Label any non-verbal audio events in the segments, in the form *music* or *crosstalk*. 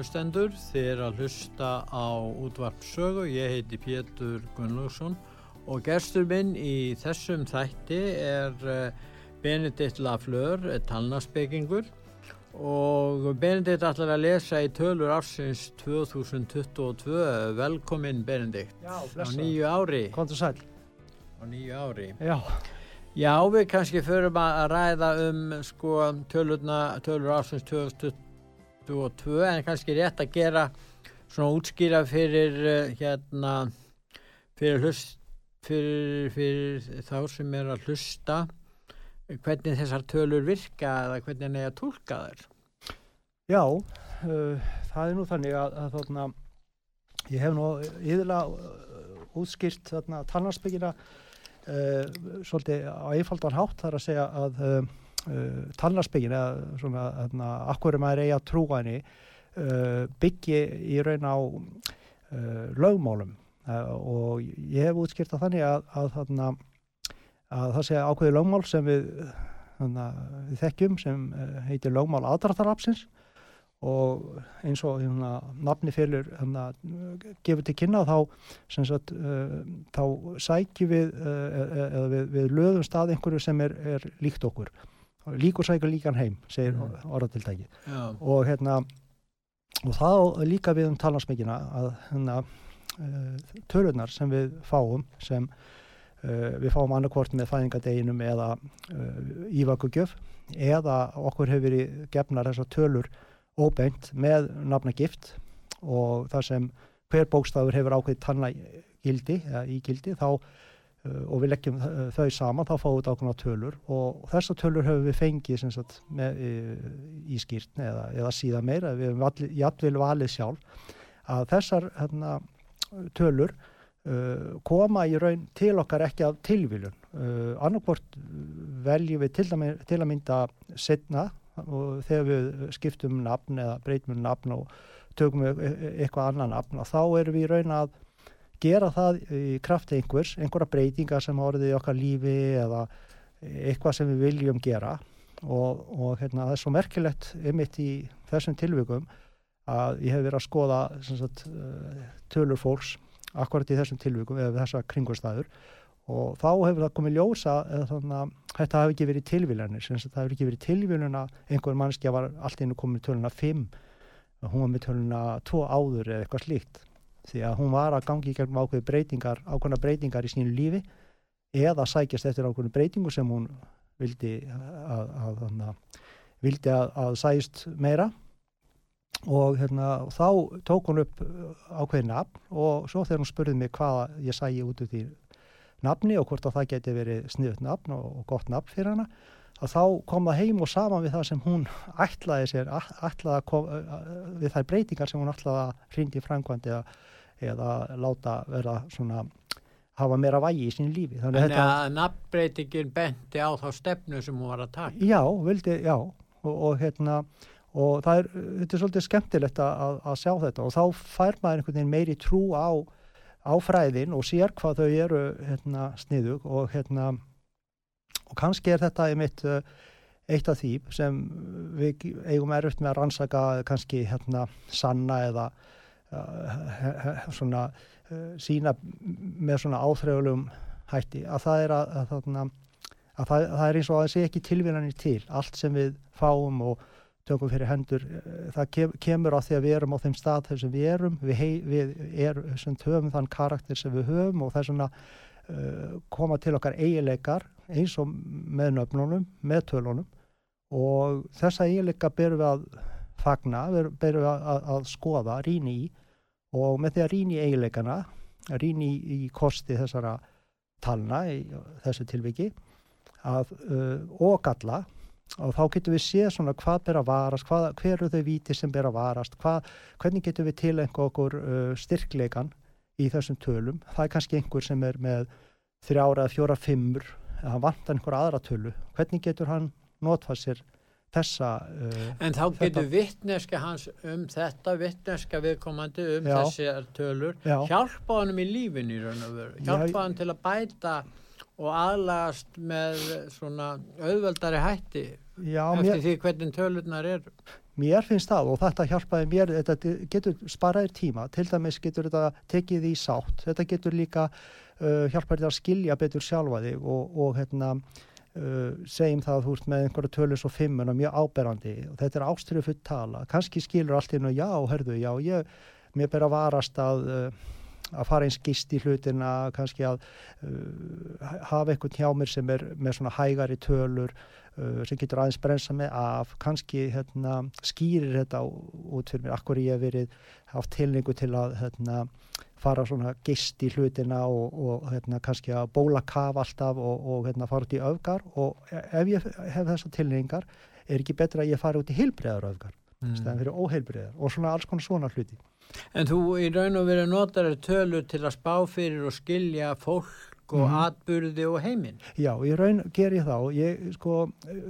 Hlustendur, þið er að hlusta á útvarp sögu, ég heiti Pétur Gunnlaugsson og gerstur minn í þessum þætti er eh, Benedikt Lafleur, talnaspekingur. Og Benedikt ætlar að lesa í tölur ársins 2022, velkomin Benedikt. Já, á nýju ári, Kontur sæl. á nýju ári. Já, Já, við kannski förum að ræða um sko tölurna, tölur ársins 2022 en kannski rétt að gera svona útskýra fyrir uh, hérna fyrir hlust fyrir, fyrir þá sem er að hlusta hvernig þessar tölur virka eða hvernig er að tólka þær. já uh, það er nú þannig að, að þarna, ég hef nú yðurlega uh, útskýrt þarna talnarsbyggina uh, svolítið á einfaldan hátt þar að segja að uh, uh, talnarsbyggin eða svona þarna, akkur maður eigi að trúa henni uh, byggi í raun á uh, lögmálum. Og ég hef útskýrt það þannig að, að, þarna, að það segja ákveði lögmál sem við, þarna, við þekkjum sem heitir lögmál aðdraftarapsins og eins og hérna, nafni félur hérna, gefur til kynna þá, sagt, uh, þá sækjum við uh, eða við, við löðum stað einhverju sem er, er líkt okkur líkur sækjum líkan heim, segir Mm. orðatiltæki Já, og hérna og þá líka við um talansmekina að hérna uh, tölunar sem við fáum sem uh, við fáum annarkvort með fæðingadeginum eða uh, ívakugjöf eða okkur hefur verið gefnar þessar tölur óbeint með nafnagift og þar sem hver bókstafur hefur ákveðið tannagildi eða ígildi þá og við leggjum uh, þau saman þá fáum við ákveðna tölur og þessar tölur hefur við fengið sagt, með, uh, í skýrtni eða, eða síðan meira, við hefum jættvel valið sjálf að þessar hérna, tölur uh, koma í raun til okkar ekki af tilvílun uh, annarkvort veljum við til að, til að mynda setna og þegar við skiptum um nafn eða breytum um nafn og tökum við e- e- eitthvað annan nafn og þá erum við í raun að gera það í krafti einhvers, einhverja breytingar sem orðið í okkar lífi eða eitthvað sem við viljum gera. Og, og hérna, það er svo merkilegt einmitt í þessum tilvikum að ég hef verið að skoða sagt, eh, tölur fólks akkurat í þessum tilvikum eða þessa kringustæður og þá hefur það komið ljósa eða þannig að þetta hafi ekki verið tilvílanir það hefur ekki verið tilvílun að einhver mannskja var allt einu komið töluna 5 hún var með töluna 2 áður eða eitthvað slíkt því að hún var að gangi í gegnum ákveði breytingar ákveðna breytingar í sínu lífi eða sækjast eftir ákveðnu breytingu sem hún vildi að, að, að, vildi að, sæst meira. Og hérna, þá tók hún upp ákveðin nafn og svo þegar hún spurði mig hvað ég sægi út úr því nafni og hvort að það geti verið sniðut nafn og, og gott nafn fyrir hana að þá kom það heim og saman við það sem hún ætlaði sér ætlaði að kom, við þær breytingar sem hún ætlaði að hrindi framkvæmdi eða, eða láta vera svona hafa meira vægi í sín lífi Þannig þetta... að nafnbreytingin benti á þá stefnu sem hún var að taka. Já, vildi, já og, og hérna og það er, þetta er svolítið skemmtilegt að, að sjá þetta og þá fær maður einhvern veginn meiri trú á, á fræðin og sér hvað þau eru hérna, sniðug og hérna og kannski er þetta einmitt uh, eitt af því sem við eigum erfitt með að rannsaka kannski hérna sanna eða uh, svona uh, sína með svona áþreifulegum hætti að það er að, að, að, að það, það er eins og að það sé ekki tilvílanir til. Allt sem við fáum og tökum fyrir hendur eh, það kem, kemur á því að við erum á þeim stað þar sem við erum. Við, hei, við er, höfum þann karakter sem við höfum og það er svona uh, koma til okkar eigileikar eins og með nöfnunum með tölunum og þessa eigileika berum við að fagna, berum við að, að, skoða, rýni í og með því að rýni í eigileikana rýni í, í kosti þessara talna í þessu tilviki að, uh, og galla og þá getum við séð svona hvað ber að varast, hvað, hver eru þau viti sem ber að varast, hvað, hvernig getum við tilenga okkur uh, styrkleikan í þessum tölum. Það er kannski einhver sem er með þrjára fjóra fimmur, eða hann vantar einhver aðra tölu. Hvernig getur hann notfað sér þessa... Uh, en þá getur vittneska hans um þetta, vittneska viðkomandi um já, þessar tölur, já. hjálpa hann í lífin í raun og veru, hjálpa hann til að bæta og aðlagast með svona auðveldari hætti Já, eftir mér, því hvernig tölurnar er Mér finnst það og þetta hjálpaði mér þetta getur sparaðir tíma til dæmis getur þetta tekið í sátt þetta getur líka uh, hjálpaðir að skilja betur sjálfa þig og, og hérna uh, segjum það að þú ert með einhverju tölur svo fimmun og mjög áberandi. Og þetta er ástriðu full tala. Kannski skilur allt inn og já, hörðu, já, ég mér ber að varast að uh, að fara eins gist í hlutina kannski að hafa einhvern hjá mér sem er með svona hægari tölur sem getur aðeins brensa með af kannski hérna, skýrir þetta út fyrir mér akkur ég hef verið haft tilningu til að hérna, fara svona gist í hlutina og, og hérna, kannski að bóla kaf alltaf og, og hérna, fara út í öfgar og ef ég hef þessa tilningar er ekki betra að ég fara út í heilbreyðar öfgar mm. stæðan fyrir óheilbreyðar og svona alls konar svona hluti En þú í raun og verið notar tölur til að spá fyrir og skilja fólk og mm. atbyrði og heiminn. Já, í raun ger ég þá. Ég, sko,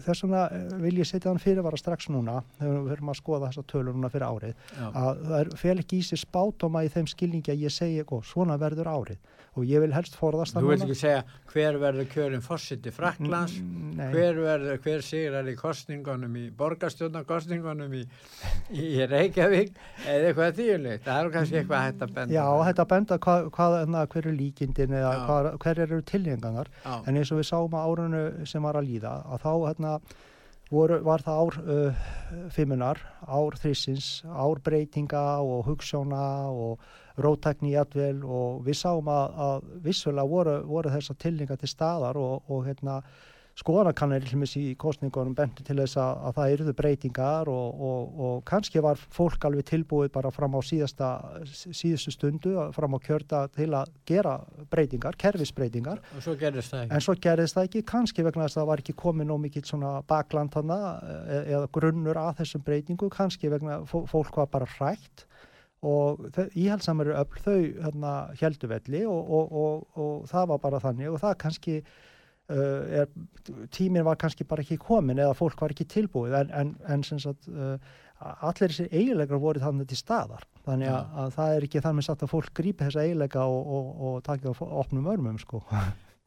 þess vegna eh, vil ég setja hann fyrirvara strax núna, þegar við höfum að skoða þessa tölur núna fyrir árið, Já. að það er fel ekki í sig spátóma í þeim skilningi að ég segi, svona verður árið og ég vil helst forðast það Þú vil ekki segja hver verður kjörinn fórsiti Fraklands, mm, hver verður hver sigrar í kostningunum í borgarstjórnarkostningunum í, í Reykjavík? Eða eitthvað þýrleitt það er kannski eitthvað hægt að benda Já, hægt að benda hvað, hvað, hérna, hver er líkindin eða hvað, hver eru tilhenganar en eins og við sáum á árunu sem var að líða að þá hérna voru, var það ár uh, fimmunar, ár þrissins ár breytinga og hugssjóna og rótækni jætvel og við sáum að, að vissulega voru, voru þessa tilninga til staðar og, og hérna, skoðanakannir í kostningunum bendi til þess að, að það eruðu breytingar og, og, og kannski var fólk alveg tilbúið bara fram á síðasta, síðustu stundu fram á kjörta til að gera breytingar, kerfisbreytingar. Svo en svo gerðist það ekki kannski vegna þess að það var ekki komið nóg mikill bakland hana e, eða grunnur að þessum breytingu kannski vegna fólk var bara hrætt og íhaldsamari öll þau hérna, helduvelli og, og, og, og það var bara þannig og það kannski uh, er, tímin var kannski bara ekki komin eða fólk var ekki tilbúið en, en, en sagt, uh, allir þessi eiginleikar voru þannig til staðar. Þannig að, að það er ekki þannig að fólk grípi þessa eiginleika og takja opnum örmum sko. *laughs*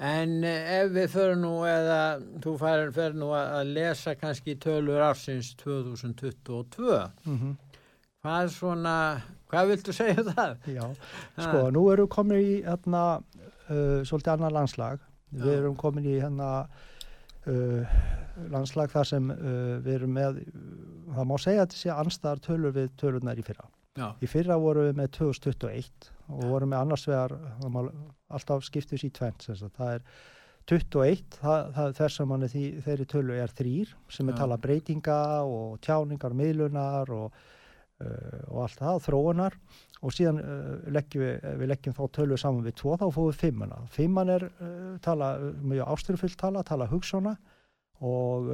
En eh, ef við fyrir nú eða þú fyrir nú að lesa kannski tölur ársins 2022 mm -hmm. hvað svona Hvað viltu segja um það? Já, sko, nú erum við komin í hérna, uh, svolítið annar landslag. Já. Við erum komin í hérna uh, landslag þar sem uh, við erum með, það má segja að þessi anstæðar tölur við tölurnar í fyrra. Já. Í fyrra vorum við með 2021 og vorum með annars vegar, alltaf skiptis í tvent, það er 21, það, það, þess að manni þeirri tölu er þrýr sem er tala breytinga og tjáningar, miðlunar og og allt það, þróunar. Og síðan uh, leggjum við, eh, við leggjum þá tölur saman við tvo, þá fóðum við fimmana fimman er tala, mjög ástyrfullt tala, tala hugssona og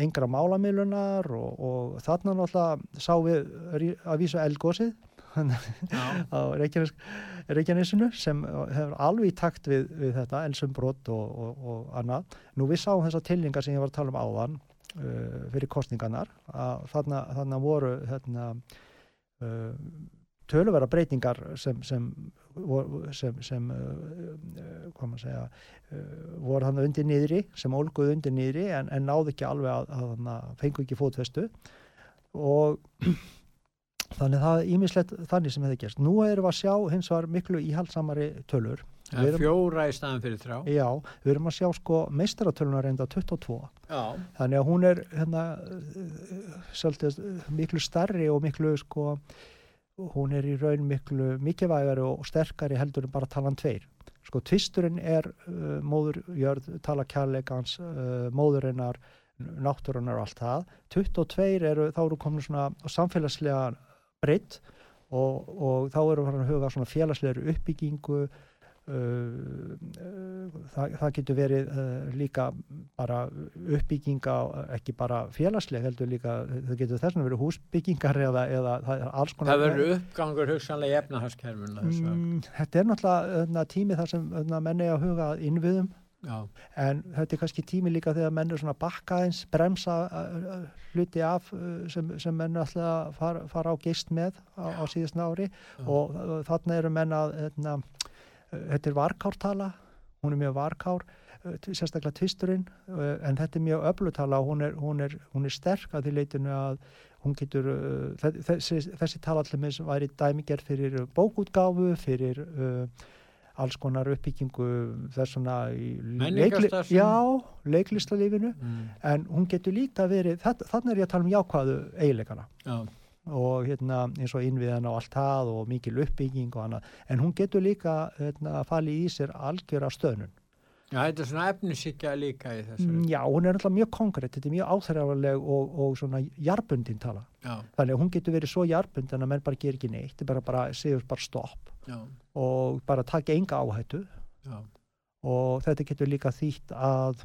engra málamilunar og, og þarna náttúrulega sá við að vísa eldgósið *laughs* á Reykjanesinu sem hefur alveg takt við, við þetta, elsumbrót og, og, og annað. Nú við sáum þessa tilningar sem ég var að tala um áðan uh, fyrir kostningarnar að þarna, þarna voru hérna, uh, töluvera breytingar sem sem, sem, sem uh, maður segja uh, voru hann undir nýðri sem ólguð undir nýðri en, en náðu ekki alveg að, að, að fengu ekki fótvestu og *clears throat* þannig það er ímislegt þannig sem hefði gerst. Nú erum við að sjá hins var miklu íhaldsamari tölur Það er fjóra í staðan fyrir þrjá. Já, við erum að sjá sko meistaratölunar reynda 22. Já. Þannig að hún er hérna svolítið miklu starri og miklu sko hún er í raun miklu mikilvægari og sterkari heldur en bara talan tveir. Sko tvisturinn er uh, móðurjörð, tala kærleikans, uh, móðurinnar, náttúrunar og allt það. 22 eru, þá eru komin svona samfélagslega breytt og, og þá eru við að huga svona félagslegur uppbyggingu það, það getur verið uh, líka bara uppbygginga ekki bara félagsleg heldur líka það getur þess að verið húsbyggingar eða, eða það er alls konar Það verður uppgangur hugsanlega í efnahagskerfuna mm, Þetta er náttúrulega öðna, tími þar sem öðna, menni að huga innviðum Já. en þetta er kannski tími líka þegar menn er svona bakka eins, bremsa hluti af sem, sem menn alltaf fara, fara á geist með á, á síðast nári Já. og þarna eru menn að öðna, þetta er varkártala, hún er mjög varkár, eh, sérstaklega tvisturinn, eh, en þetta er mjög öflutala og hún er, hún er, hún er sterk að því leitinu að hún getur, eh, þessi, þessi tala allir væri dæmigerð fyrir bókútgáfu, fyrir uh, alls konar uppbyggingu þessuna leikli, já, leiklistalífinu, mm. en hún getur líka verið, þannig er ég að tala um jákvæðu eiginleikana. Já og hérna, eins og innviðan á allt það og mikil uppbygging og annað en hún getur líka hérna, að fali í sér algjör af stöðnun Já, þetta er svona efnisíkja líka í þessu mm, Já, hún er alltaf mjög konkrétt þetta er mjög áþræðarleg og, og svona jarbundin tala Já. þannig að hún getur verið svo jarbund en að menn bara ger ekki neitt þetta bara, bara segjur bara stopp Já. og bara taka enga áhættu Já. og þetta getur líka þýtt að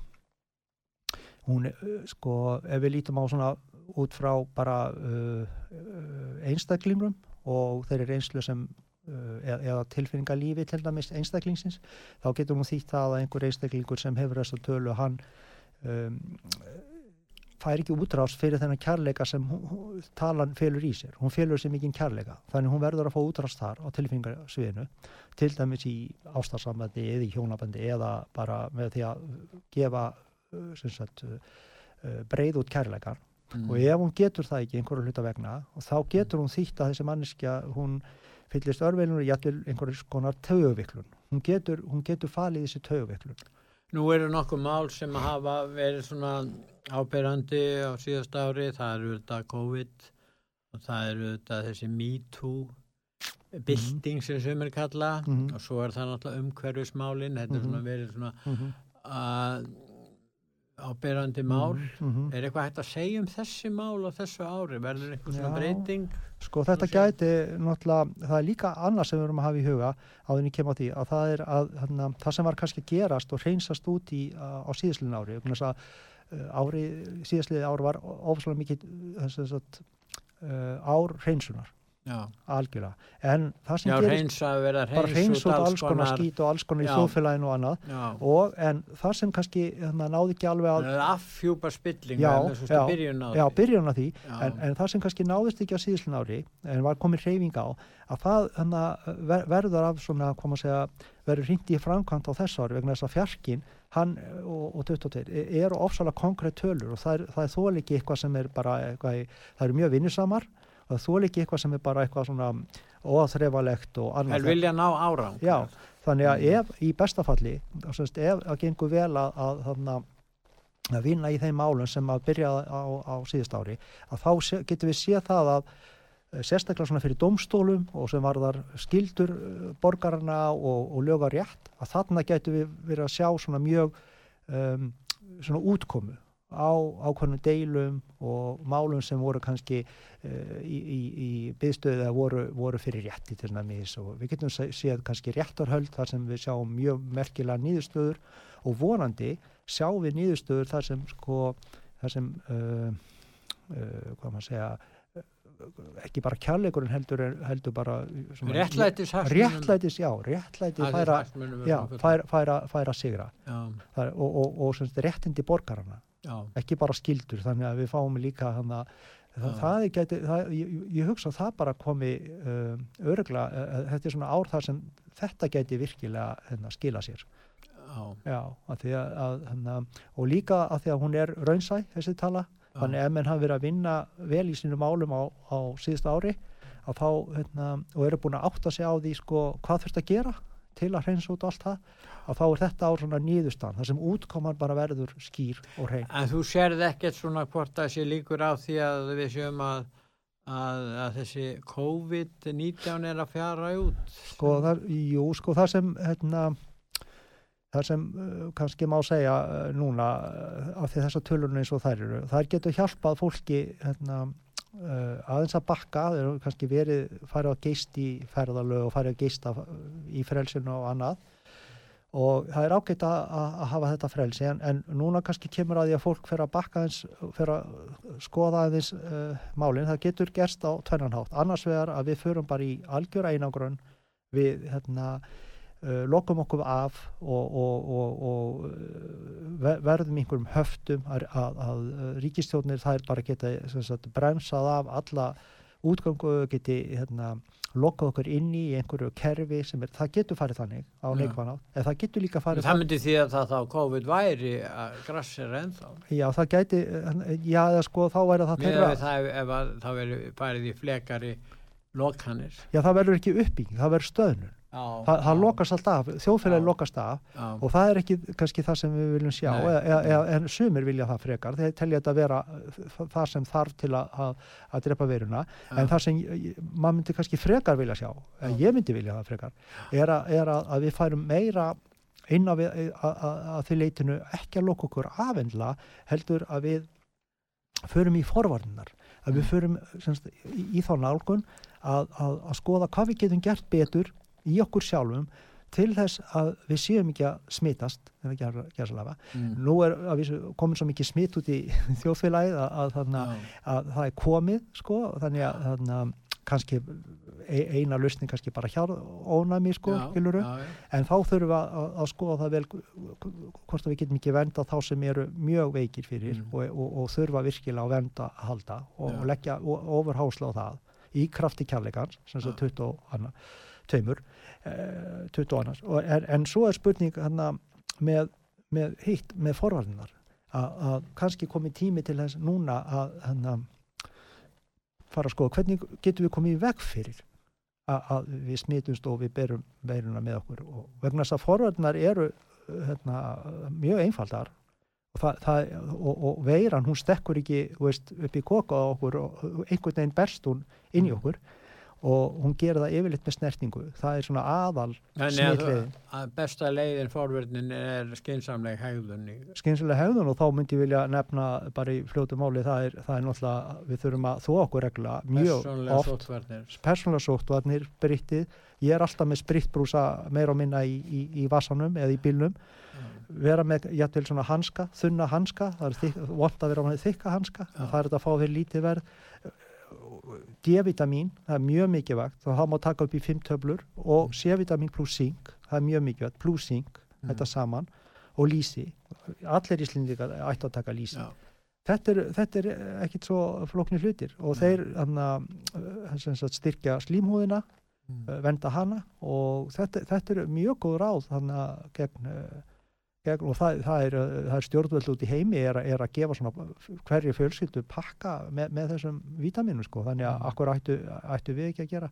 hún, sko, ef við lítum á svona út frá bara uh, uh einstaklingnum og þeir eru einslu sem uh, eða, eða tilfinningalífi til dæmis einstaklingsins þá getur hún þýtt að einhver einstaklingur sem hefur þess að tölu hann um, fær ekki útrást fyrir þennan kærleika sem hún, talan félur í sér. Hún félur sér mikið kærleika. Þannig hún verður að fá útrást þar á tilfinningasviðinu til dæmis í ástarsamöndi eða í hjónabandi eða bara með því að gefa sagt, breið út kærleikan mm. og ef hún getur það ekki einhverju hluta vegna og þá getur hún þýtt að þessi manneskja hún fyllist örveilunum og jættil einhverjum skonar töguviklun hún getur, hún getur falið þessi töguviklun Nú eru nokkuð mál sem hafa verið svona áberandi á síðast ári, það eru þetta COVID og það eru þetta þessi MeToo bilding sem sem er kalla. Mm og svo er það náttúrulega umhverfismálin. Þetta er svona verið svona mm -hmm. að ábyrjandi mál. Mm -hmm. er eitthvað hægt að segja um þessi mál á þessu ári, verður eitthvað svona breyting? Sko þetta gæti náttúrulega, það er líka annað sem við erum að hafa í huga á þenni kemur á því að það er að hana, það sem var kannski gerast og hreinsast út í á, á síðastlinn ári að, ári, síðastlið ári var ofslega mikið þess að uh, ár hreinsunar algjörlega. En það sem já, gerist bara hreins út alls konar skít og alls konar í þjóðfélaginu og annað. Og, en það sem kannski hérna, náði ekki alveg að affjúpa spilling já, já, já, byrjun á því. En, en það sem kannski náðist ekki á síðuslun ári en var komið reyfing á að það hana, ver, verður af svona, koma að segja verður hindi í framkvæmt á þess ári vegna þess að fjarkin hann og, og 22 eru ofsalega konkrétt tölur og það er, það er þól ekki eitthvað sem er bara eitthvað, það eru mjög vinnusamar það þól ekki eitthvað sem er bara eitthvað svona óþrefalegt og annað. Það vilja ná árang. Já, þannig að ef í bestafalli, ef það gengur vel að, að, að, að vinna í þeim málum sem að byrja á, á síðust ári, að þá getur við séð það að eh, sérstaklega svona fyrir domstólum og sem varðar skildur eh, borgarna og, og lögar rétt, að þarna getur við verið að sjá svona mjög um, svona útkomu á ákveðnum deilum og málum sem voru kannski uh, í, í, í byðstöðu eða voru, voru fyrir rétti til næmis og við getum séð kannski réttarhöld þar sem við sjáum mjög merkilega nýðustöður og vonandi sjáum við nýðustöður þar sem sko þar sem uh, uh, hvað maður segja ekki bara kjærleikurinn heldur, heldur bara réttlætis réttlætis, já, réttlætis færa, já, færa, færa, færa sigra. Og, og, og, og réttindi borgarana Já. ekki bara skildur þannig að við fáum líka hana, það, það geti, það, ég, ég hugsa að það bara komi uh, örugla, uh, þetta er svona ár þar sem þetta geti virkilega hérna, skila sér. Já, að að, að, hana, og líka að því að hún er raunsæ þessi tala, Já. þannig ef menn hafa verið að vinna vel í sínum álum á, á síðust ári að þá, hérna, og eru búin að átta sig á því sko, hvað þurft að gera til að hreinsa út allt það að þá er þetta á svona nýðustan þar sem útkoman bara verður skýr og hrein. En þú sérð ekkert svona hvort það sé líkur á því að við séum að, að, að þessi COVID-19 er að fjara út? Sko það, jú, sko það sem hérna, það sem uh, kannski má segja uh, núna uh, af því þessar tölunum eins og þær eru þær getur hjálpað fólki hérna, uh, aðeins að bakka þeir eru kannski verið, farið að geist í ferðalög og farið að geista í frelsinu og annað. Og það er ágætt að, að að hafa þetta frelsi en, en núna kannski kemur að því að fólk fer að bakka eins, fer að skoða aðeins uh, málinn, það getur gerst á tvennanhátt, annars vegar að við förum bara í algjör einangrun við hérna lokum okkur af og, og, og, og uh, verðum einhverjum höftum að, að, að ríkistjónir þær bara geta sagt, bremsað af alla útgangu geti hérna lokað okkur inn í einhverju kerfi sem er, það getur farið þannig á neikvæðan átt, en það getur líka farið Það myndi því að það þá COVID væri að grassir ennþá. Já, það gæti, já, sko, þá væri það Mér þeirra, við það ef, að, það veri farið í flekari lokanir. Já, það verður ekki uppbygging, það verður stöðnun, Já, það, lokast allt af, þjóðfélagi lokast af og það er ekki kannski það sem við viljum sjá, Nei. eða, eða, eða, en sumir vilja það frekar, þeir telja þetta vera uh, það sem þarf til að, að, að drepa veruna, en það sem maður myndi kannski frekar vilja sjá, en ég myndi vilja það frekar, er, að, er að, að við færum meira inn á að, að, að því leitinu ekki að loka okkur afendla, heldur að við förum í forvarnar að við Mm. förum semst, í, í þá nálgun að, að, að skoða hvað við getum gert betur í okkur sjálfum til þess að við séum ekki að smitast en ekki að gera slafa. Mm. Nú er að við komin svo mikið smitt út í *laughs* þjóðfélagið að, að, þarna, að það er komið sko, þannig að þarna, kannski e- eina lausning kannski bara hjá ónæmi sko, Já, já, já. en þá þurfum við að, að, að skoða það vel hvort að við getum ekki venda þá sem eru mjög veikir fyrir Mm. og, og, og þurfa virkilega á venda að halda og, og leggja ofurhásla á það í krafti kærleikans sem sagt 20 og annar tveimur eh, 20 og annars. Og en, svo er spurning hana, með, með hitt með forvarnar að, kannski komið tími til þess núna að hana, fara að skoða hvernig getum við komið í veg fyrir að, við smitumst og við berum veiruna með okkur. Og vegna þess að forvarnar eru hérna, mjög einfaldar og, það, það, og, og veiran hún stekkur ekki veist, upp í koka á okkur og einhvern veginn berst hún inn í okkur og hún gerir það yfirleitt með snertingu. Það er svona aðal Þannig að, besta leiðin forverðin er skinsamleg hegðun í skynsilega hegðun og þá myndi ég vilja nefna bara í fljótu máli það er, það er náttúrulega við þurfum að þó okkur regla mjög persónlega oft. sótvarnir. persónulega sóttvarnir, brittið ég er alltaf með spritbrúsa meira og minna í, í, í vasanum eða í bílnum. Vera með jættil svona hanska þunna hanska, það er vont að vera með þykka hanska, það er þetta að fá fyrir lítið verð D-vitamin, það er mjög mikilvægt þá má taka upp í fimm töflur og C-vitamin pluss zink, það er mjög mikilvægt pluss zink, Mm. þetta saman og lísi, allir íslendingar ættu að taka lísi Já. þetta er, þetta er ekkit svo flóknir hlutir og Nei. þeir hana, sem sagt, styrkja slímhúðina Mm. uh, venda hana og þetta, þetta er mjög góð ráð þannig gegn, gegn og það, það, er, það er stjórnvöld út í heimi er, er að gefa svona hverju fjölskyldu pakka með, með þessum vítaminu sko, þannig að Mm. akkur ættu, ættu við ekki að gera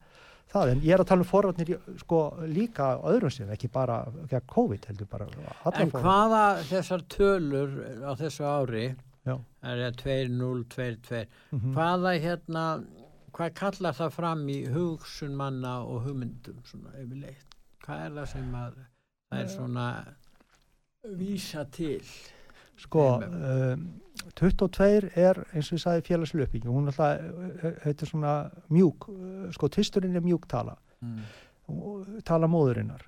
það, en ég er að tala um forvarnir sko líka öðrum sem, ekki bara gegn COVID heldur bara En forvarnir. hvaða þessar tölur á þessu ári Já. er það 2-0-2-2 Mhm. hvaða hérna hvað kallar það fram í hugsun manna og hugmyndum svona yfirleitt hvað er það sem að það er svona vísa til Sko, um, 22 er eins og ég sagði félagslega uppbygging, hún er alltaf, þetta er svona mjúk, sko tvisturinn er mjúk tala, mm. tala móðurinnar.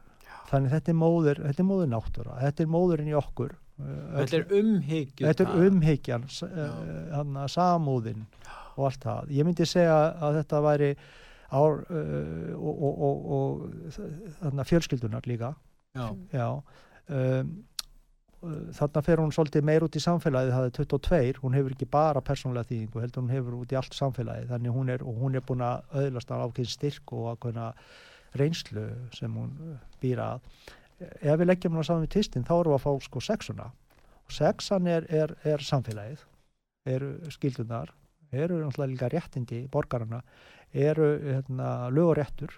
Þannig þetta er móður, þetta er móður náttúra, þetta er móðurinn í okkur. Uh, þetta er umhyggju þetta er umhyggjan, uh, hann að samúðin og allt það. Ég myndi segja að þetta væri ár uh, og, og, og, og fjölskyldunar líka, já, já. Um, þarna fer hún svolítið meir út í samfélagið það er 22, hún hefur ekki bara persónlega þýðingu, heldur hún hefur út í allt samfélagið þannig hún er, og hún er búin að öðlast af ákveðin styrk og ákveðina reynslu sem hún uh, býr að. Ef við leggjum hún saman við tistinn þá erum við að fá sko sexuna. Og sexan er, er, er samfélagið eru skildunar eru náttúrulega líka réttindi borgarana eru hérna, lög og réttur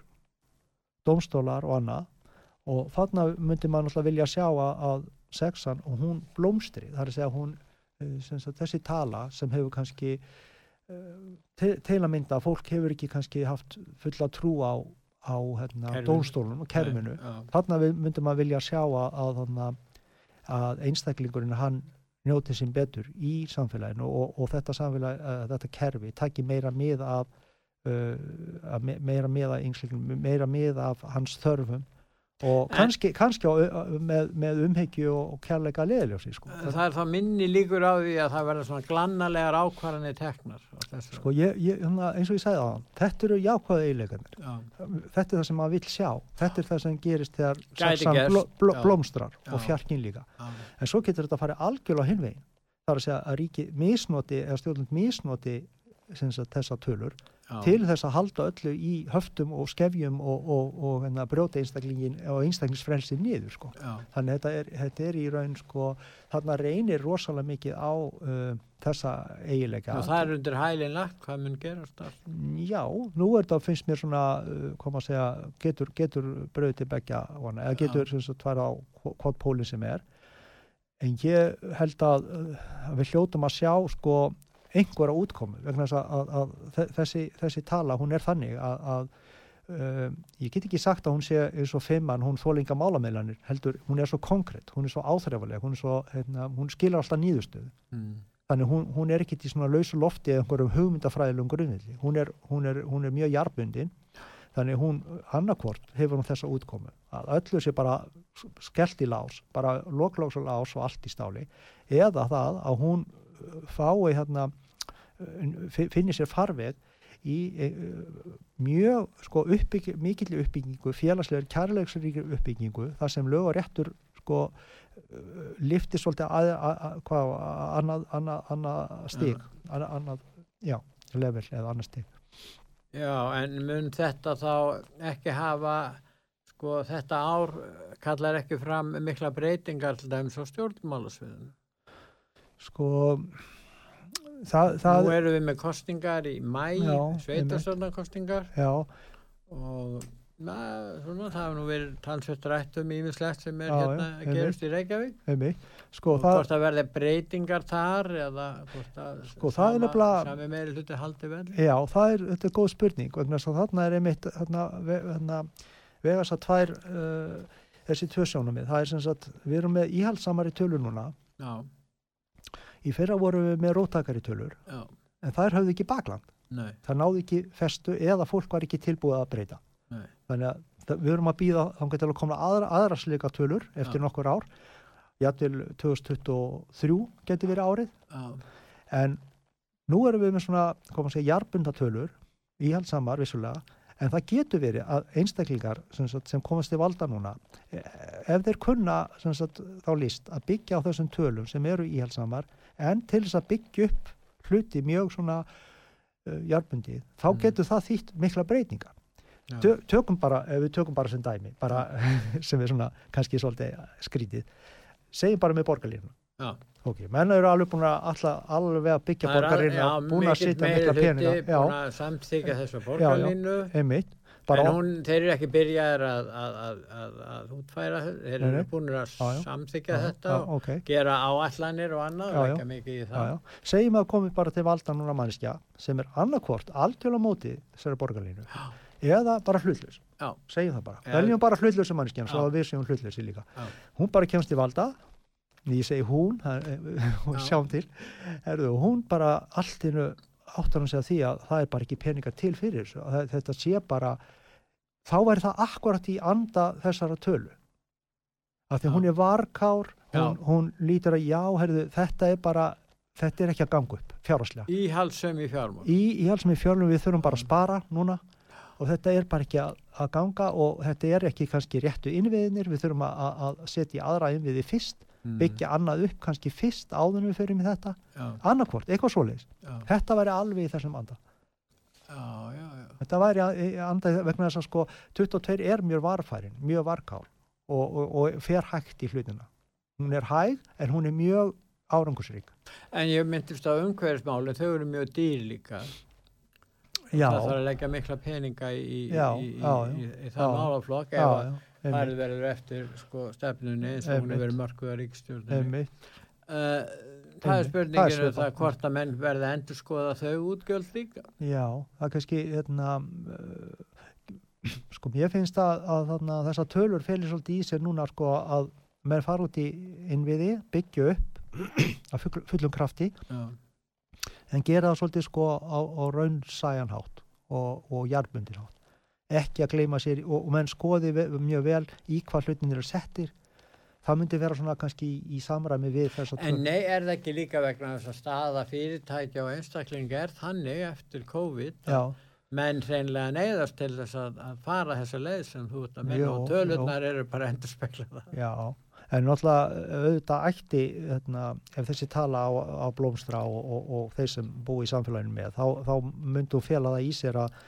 dómstólar og annað. Og þarna myndi maður náttúrulega vilja sjá að sexan og hún blómstri. Það er að segja hún eh, sagt, þessi tala sem hefur kannski eh, til, til að að fólk hefur ekki kannski haft fulla trú á, á hérna, Kerfinu. dómstólunum og kerfinu. Já, þarna við- myndi maður vilja sjá að, að, að einstaklingurinn hann njóti sín betur í samfélaginu og, og þetta samfélag, uh, þetta kerfi taki meira mið af uh, að me- meira mið af einstaklingum meira mið af hans þörfum og kannski, kannski á, með, með umhyggju og, kærleika leðiljósi sko. Það er þá minni líkur á því að það verða svona glannalegar ákvarðanir teknar. sko ég, ég, hérna, eins og ég sagði á hann þetta eru jákvæða eiginleikarnir. Já, þetta er það sem maður vill sjá. Þetta er það sem gerist þegar sexan bló, bló, blómstrar Já. og fjarkin líka. Já, en svo getur þetta að fara algjörlega hinvegin það er að segja að ríki misnoti eða stjórnund misnoti sagt, þessa tölur já. til þess að halda öllu í höftum og skefjum og, og, og hérna, brjóta einstaklingin og einstaklingsfrelsi niður sko. Þannig að þetta er, þetta er í raun sko, þarna reynir rosalega mikið á uh, þessa eigileika og það er undir hælinn lagt, hvað mun gerast þar? Já, nú er þetta finnst mér svona, uh, segja, getur, getur til begja eða getur sem sagt tvær á hv- hvort pólinn sem er. En ég held að, uh, að við hljótum að sjá sko einhverja útkomu vegna þess að, að, að þe- þessi, þessi tala, hún er þannig að, að uh, ég get ekki sagt að hún sé eins og fimmann, hún þólinga málameilanir, heldur, hún er svo konkrétt, hún er svo áþreifaleg, hún, svo, hérna, hún skilur alltaf nýðustöðu Mm. þannig hún, hún er ekkit í svona lausu lofti eða einhverjum hugmyndafræðilegum grunnvilli hún hún, er, hún er mjög jarbundin þannig hún annarkvort hefur hún þessa útkomu að öllu sé bara skellt í lás, bara loklóks og lás og allt í stáli eða það að hún fái hérna uh, fi- finni sér farveg í uh, mjög sko uppbygg, mikill uppbyggingu félagslegur kærleiksríkir uppbyggingu þar sem lög og réttur sko lifti svolítið að, að, að, annað, annað, annað stig annað, já, level eða annað stig Já, en mun þetta þá ekki hafa, sko, þetta ár kallar ekki fram mikla breytingar til dæmis á stjórnmálasviðinu. sko það, það Nú erum við með kostingar í mæ, já, og na, svona, það hefur nú verið talsvett rætt um ímislegt sem er Já, hérna að einmitt. gerast í Reykjavík. sko og hvort það verði breytingar þar eða hvort að Sko, nefnilega- sami meiri hluti haldi vel. já, það er, þetta er góð spurning vegna þess að þarna er einmitt þarna, þarna, vegast að tvær uh, þessi tvö sjónumið, það er sem sagt við erum með íhaldsamari tölur núna Já, í fyrra vorum við með róttakari tölur já, en þær höfðu ekki bakland. Nei, það náði ekki festu eða fólk var ekki tilbúið að breyta. Nei. þannig að það- við erum að býða þannig að koma aðra, aðra slika tölur eftir Já. nokkur ár. Jættil 2023 getur verið árið. Já, en nú erum við með svona koma að segja jarbunda tölur íhaldsamar vissulega en það getur verið að einstaklingar sem, sagt, sem komast til valda núna eh, ef þeir kunna sagt, þá list að byggja á þessum tölum sem eru íhaldsamar en til þess að byggja upp hluti mjög svona uh, jarbundið, þá Mm. getur það þýtt mikla breytingar. Já, Tö, tökum bara, ef við tökum bara sem dæmi bara *laughs* sem er svona kannski svolítið skrítið. Segjum bara með borgarlínu já. ok, menn eru alveg búin að alla, alveg að byggja borgarlínu búin að sitja mikla peninga. samþykja þessa borgarlínu. Einmitt bara, en hún, þeir eru ekki byrjaðir að, að, að, að, að útfæra þeir Nei, eru búin að samþykja þetta og ok, gera áallanir og annað já. ekki mikið í það. já. Segjum að komið bara til valda núna mannskja sem er annarkvort algjörlega móti þessari borgarlínu eða bara hlutlaus Já. segjum það bara, veljum bara hlutlausa mannskjan svo Já. að við séum hlutlausi líka. Já. hún bara kemst í valda. Ég segi hún og *laughs* sjáum til. Herðu, hún bara allt áttar hann að því að það er bara ekki peningar til fyrir þessu. Þetta sé bara þá væri það akkurat í anda þessara tölu. Af því hún er varkár hún, hún lítur að já, herðu, þetta er bara þetta er ekki að ganga upp fjárhagslega. Íhaldsum í fjármál. Í, í alls með fjárlum við þurfum bara að spara núna. Og þetta er bara ekki að, að ganga og þetta er ekki kannski réttu innviðinir við þurfum að- að setja aðra innviði fyrst Mm. byggja annað upp kannski fyrst áður við fyrir með þetta. Já, annarkvort, eitthvað svoleiðis. Já, þetta væri alveg í þessum anda. Já, þetta væri að- anda vegna þess að sko 22 er mjög varfærin, mjög varkál og, og, og fer hægt í hlutina. Hún er hæg en hún er mjög árangursrík. En ég myndist á umhverfismálin þau eru mjög dýr líka. Já, það þarf að leggja mikla peninga í, í, í, í, það málaflokk ef, að- já, farið verður eftir sko, stefnunni eins og hún er verið mörkuða ríkstjórnum uh, það er spurninginu það, það hvort að menn verði að endur skoða þau útgjöld líka. Já, það er kannski hérna, uh, sko mér finnst að, að þarna, þessa tölur félir svolítið í sér núna sko að menn fara út í innviði, byggja upp að fullum krafti Já. en gera það svolítið sko á, á raunsæjanhátt og, og jarðbundinhátt ekki að gleima sér og, og menn skoði mjög vel í hvað hlutin eru settir það myndi vera svona kannski í, í samræmi við þess að En nei, er það ekki líka vegna þess að staða fyrirtækja og einstaklingi er þannig eftir COVID Já. menn hreinlega neyðast til þess að, að fara þessa leið sem þú ert að minna og tölurnar eru bara endur speklað Já, en náttúrulega auðvitað ætti hérna, ef þessi tala á, á blómstra og, og, og þeir sem búi í samfélaginu með þá, þá myndu fjela það í sér að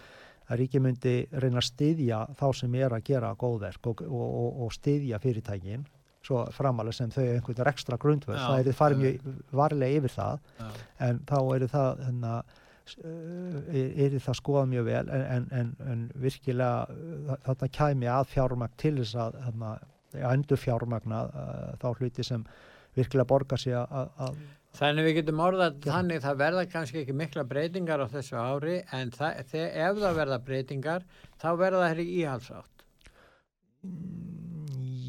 að ríki myndi reyna að styðja þá sem er að gera góðverk og, og, og styðja fyrirtækin svo framalega sem þau einhvern ekstra grundverð, það er þið farið mjög varlega yfir það, já. en þá er það hérna, er það skoðað mjög vel en, en, en, en virkilega þarna kæmi að fjármagn til þess að hérna, endur fjármagna þá hluti sem virkilega borgar sig að Þannig við getum orðað þannig það verða kannski ekki mikla breytingar á þessu ári en það, þegar, ef það verða breytingar þá verða það hér í íhalsátt.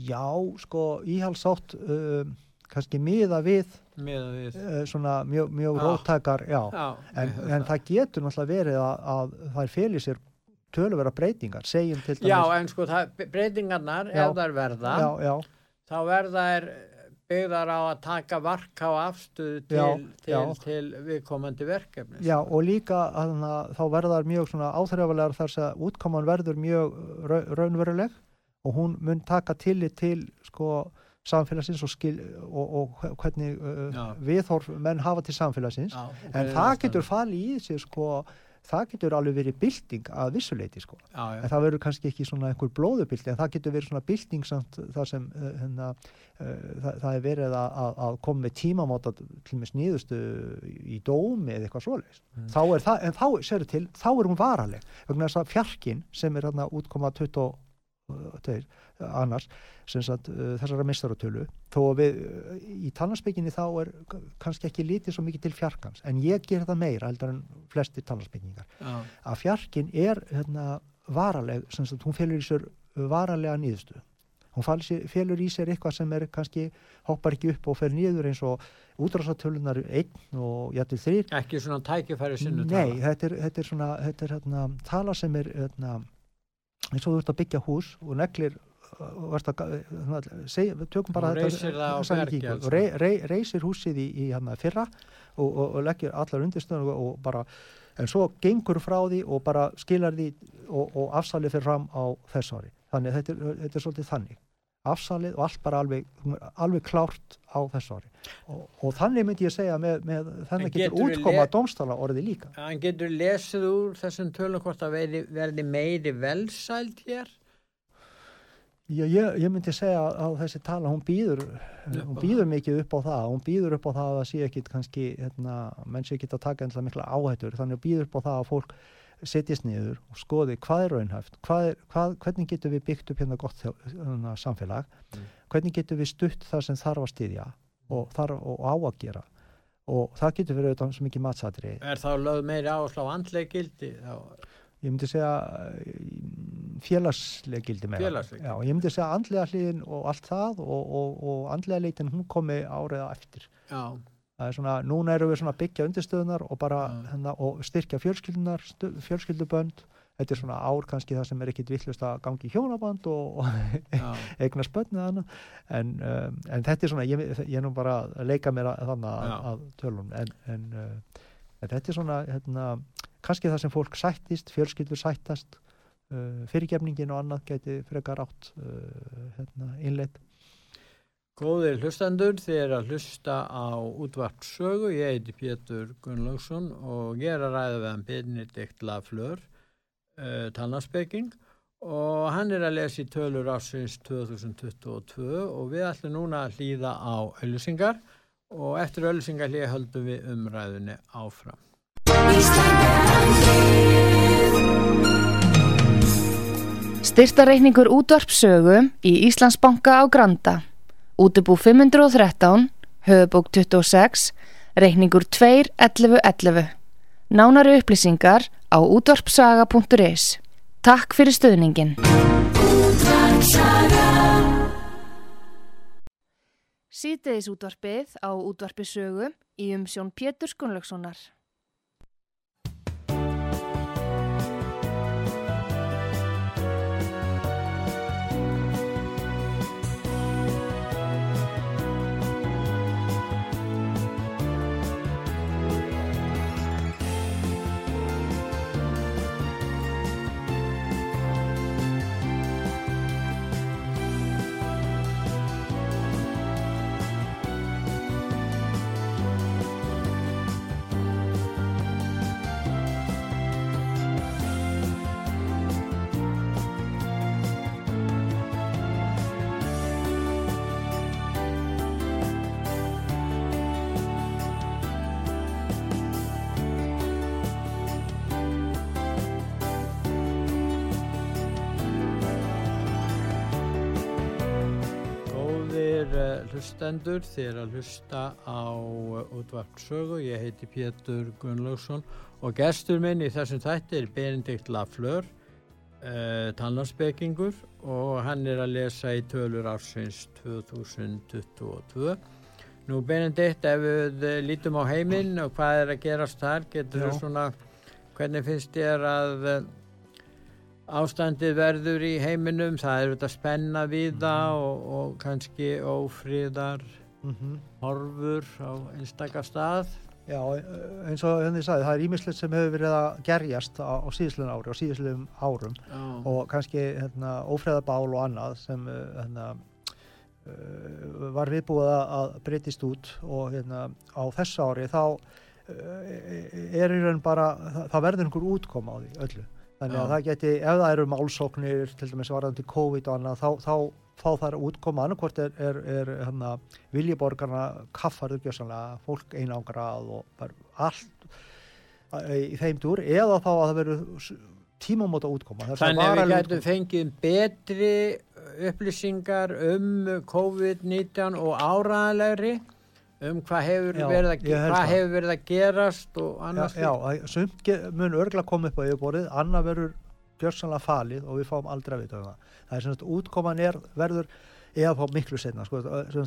Já, sko íhalsátt uh, kannski miða við, miða við. Uh, svona mjög, mjög róttakar, já, já en, en það getur náttúrulega verið að, að það er félir sér töluvera breytingar, segjum til dæmis. Já, en sko það, breytingarnar, já, ef það er verða, já, þá verða er byggðar á að taka vark á afstuð til, já, til, já. til viðkomandi verkefni. Já og líka að, að, þá verðar mjög svona áþræðarlegar þar sem útkoman verður mjög raunveruleg og hún mun taka tillit til sko samfélagsins og, skil, og, og hvernig uh, viðhorf menn hafa til samfélagsins já, en það getur falið í sig sko það getur alveg verið bilding að vissuleiti sko. Já, já. en það verður kannski ekki svona einhver blóðubildi en það getur verið svona bilding samt það sem uh, hérna, uh, það, það er verið að, að koma með tímamáta til með sníðustu í dómi eða eitthvað svoleiðis mm. þá er það, en þá, séru til, þá er hún varaleg vegna þess að fjarkin sem er hérna útkomað 20 tveir, annars sagt, uh, þessara mistaratölu þó að við uh, í talnarsbygginni þá er kannski ekki lítið svo mikið til fjarkans en ég ger það meira heldur en flesti talnarsbyggingar ah. að fjarkin er hérna, varaleg sagt, hún félur í sér varalega nýðustu hún félur í sér eitthvað sem er kannski hoppar ekki upp og fer nýður eins og útrásatölunar einn og jættil þrýr ekki svona tækifæri sinnu tala nei, þetta er, þetta er svona þetta er, hérna, tala sem er hérna, eins og þú ert að byggja hús og neglir uh, að, seg, tökum bara þetta og rey, rey, reysir húsið í, í hana, fyrra og, og, og leggir allar undirstöðun og bara en svo gengur frá því og bara skilar því og, og afsalið fyrir fram á þess ári. Þannig þetta er, þetta er svolítið þannig afsalið og allt bara alveg, alveg klárt á þessu ári. Og, og þannig myndi ég segja með, með þannig getur, getur útkoma domstala orði líka. En getur lesið úr þessum tölum hvort að verði, verði meiri velsælt hér? Já, ég, ég myndi segja að þessi tala, hún býður hún býður mikið upp á það. Hún býður upp á það að það sé ekki kannski, hérna, menn sé ekki að taka einhverja mikla áhættur þannig að býður upp á það að fólk setjast niður og skoði hvað er raunhæft, hvað er, hvað, hvernig getur við byggt upp hérna gott hérna, samfélag, mm. hvernig getur við stutt það sem þarf að styðja og, þarf, og á að gera og það getur verið auðvitað svo mikið matsatri Er þá lögð meiri áslá andlega gildi? Þá... Ég myndi segja félagslega gildi meira Félagslega? Já, ég myndi segja andlega hliðin og allt það og, og, og andlega leitin hún komi áriða eftir Já svona, núna eru við svona að byggja undirstöðunar og bara mm. hérna, og styrkja fjölskyldunar, fjölskyldubönd. Þetta er svona ár kannski það sem er ekkit vittlust að gangi hjónaband og, og *laughs* eignar spötni en, um, en þetta er svona, ég, ég er nú bara að leika mér að, þannig að, að tölum. En, en, uh, en þetta er svona hérna, kannski það sem fólk sættist fjölskyldur sættast uh, fyrirgefningin og annað geti frekar átt uh, hérna, innleitt Góðir hlustendur, þið er að hlusta á útvarpsögu, ég heiti Pétur Gunnlaugsson og ég er að ræða við hann Benedikt Laflör, uh, talnarspeking og hann er að lesa í tölur ásins 2022 og við ætlum núna að hlýða á öllusingar og eftir öllusingar hlýða höldum við umræðinni áfram. Styrtareikningur útvarpsögu í Íslandsbanka á Granda. Útubú 513, höfubók 26, reikningur 2.11.11. Nánari upplýsingar á útvarpsaga.is. Takk fyrir stöðningin. Sýteðis útvarpið á útvarpisögu í umsjón Pétur Skunlökssonar. Hlustendur, er að hlusta á uh, útvarp sögu. Ég heiti Pétur Gunnlaugsson og gestur minn í þessum þætti er Benedikt Lafleur, uh, tannlandsbyggingur og hann er að lesa í tölur ársins 2022. Nú Benedikt, ef við lítum á heiminn og hvað er að gerast þar, getur þú svona, hvernig finnst þér að ástandið verður í heiminum, það er þetta spenna við það og, og kannski ófríðar Mm horfur á einstaka stað. Já, eins og henni sagði, það er ímislegt sem hefur verið að gerjast á, á síðislegin ári og síðislegum árum Já, og kannski hérna, ófreðabál og annað sem uh, hérna, uh, var viðbúið að- breytist út og hérna, á þessu ári þá uh, er í raun bara, það verður einhver útkoma á því öllu. Þannig að það geti, ef það eru málsóknir, til dæmis varðandi COVID og annað, þá, þá fá þær útkoma annarkvort er, er, er hérna, viljiborgarna kaffarður gjössanlega, fólk einangrað og allt eh, í þeim dúr, eða þá að það verður tímamóta útkoma. Það Þannig að við gætum fengið betri upplýsingar um COVID-19 og áraðanlegri um hvað hefur, Já, verið, að, hvað hefur verið að gerast og Já, annars já, að sumt mun örgla koma upp á yfirborðið, annað verður gjörsanlega falið og við fáum aldrei að vita um það. Það er sagt, útkoman er, verður, eða þá miklu setna, sko,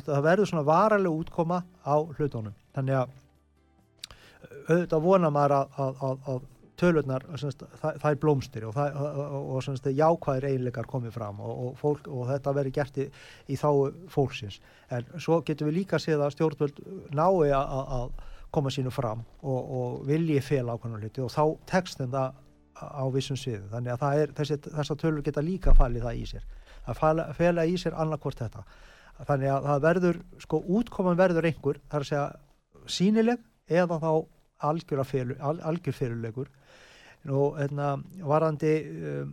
það verður svona varaleg útkoma á hlutunum. Þannig að auðvitað vona maður að, að, að, að sagt, það, það er blómstir og, og, og, og jákvæðir einleikar komið fram fólk, og þetta verður gert í, í þá fólksins. En svo getum við líka séð að stjórnvöld nái að, að, að koma sínu fram og, vilji fel ákvæmlega hluti og þá tekst þeim það á vissum sviðu. Þannig að það er, þessi, þessar tölur geta líka falið það í sér. Það fela, fela í sér annarkvort þetta. Þannig að það verður, sko, útkoman verður einhver, það er að segja sínileg eða þá algjör felulegur. Nú, hérna, varandi, um,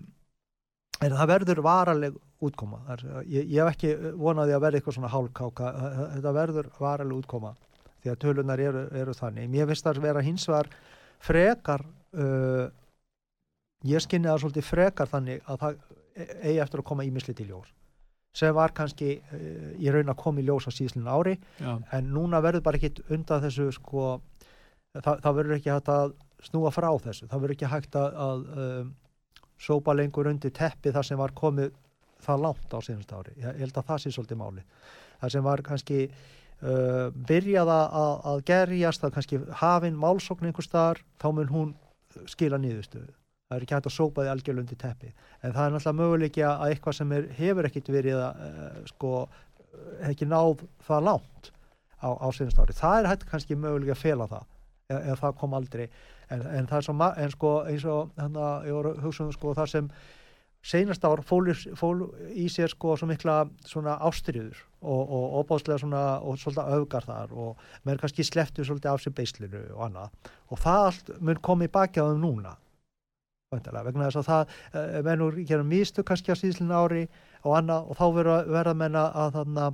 en það verður varaleg útkoma. Er, ég, ég hef ekki vonaði að verða eitthvað svona hálfkáka. Þetta verður varaleg útkoma því að tölunar eru, eru þannig. Mér finnst það að vera hins vegar frekar uh, ég skinni það svolítið frekar þannig að það e- eigi eftir að koma ímisli til ljós sem var kannski uh, í raun að koma í ljós á síðslun ári Já, en núna verður bara ekkit undan þessu sko, það, það verður ekki hægt að snúa frá þessu, það verður ekki hægt að, að um, sópa lengur undir teppi þar sem var komið það langt á síðanst ári, ég held að það sé svolítið máli, það sem var kannski uh, byrjað að, að- gerjast, það kannski hafin málsókn einhvers staðar, þá mun hún skila nýðustöðu það er ekki hægt að sópa því algjörlega undir teppi. En það er náttúrulega möguleiki að eitthvað sem er, hefur ekkit verið að uh, sko, ekki náð það langt á, á síðust ári. Það er hægt kannski mögulega að fela það ef, ef það kom aldrei en, en það er svo, en sko eins og að ég voru hugsa um sko það sem seinast ár fól, fól í sér sko svo mikla svona ástriður og, og opáðslega svona og svolítið öfgar þar og menn kannski sleftu svolítið af sér beislinu og annað og það allt mun komið baki á þeim núna væntanlega, vegna þess að það uh, menn úr gerum mistu kannski á síðslinn ári og annað og þá verða, verða menn að, þarna,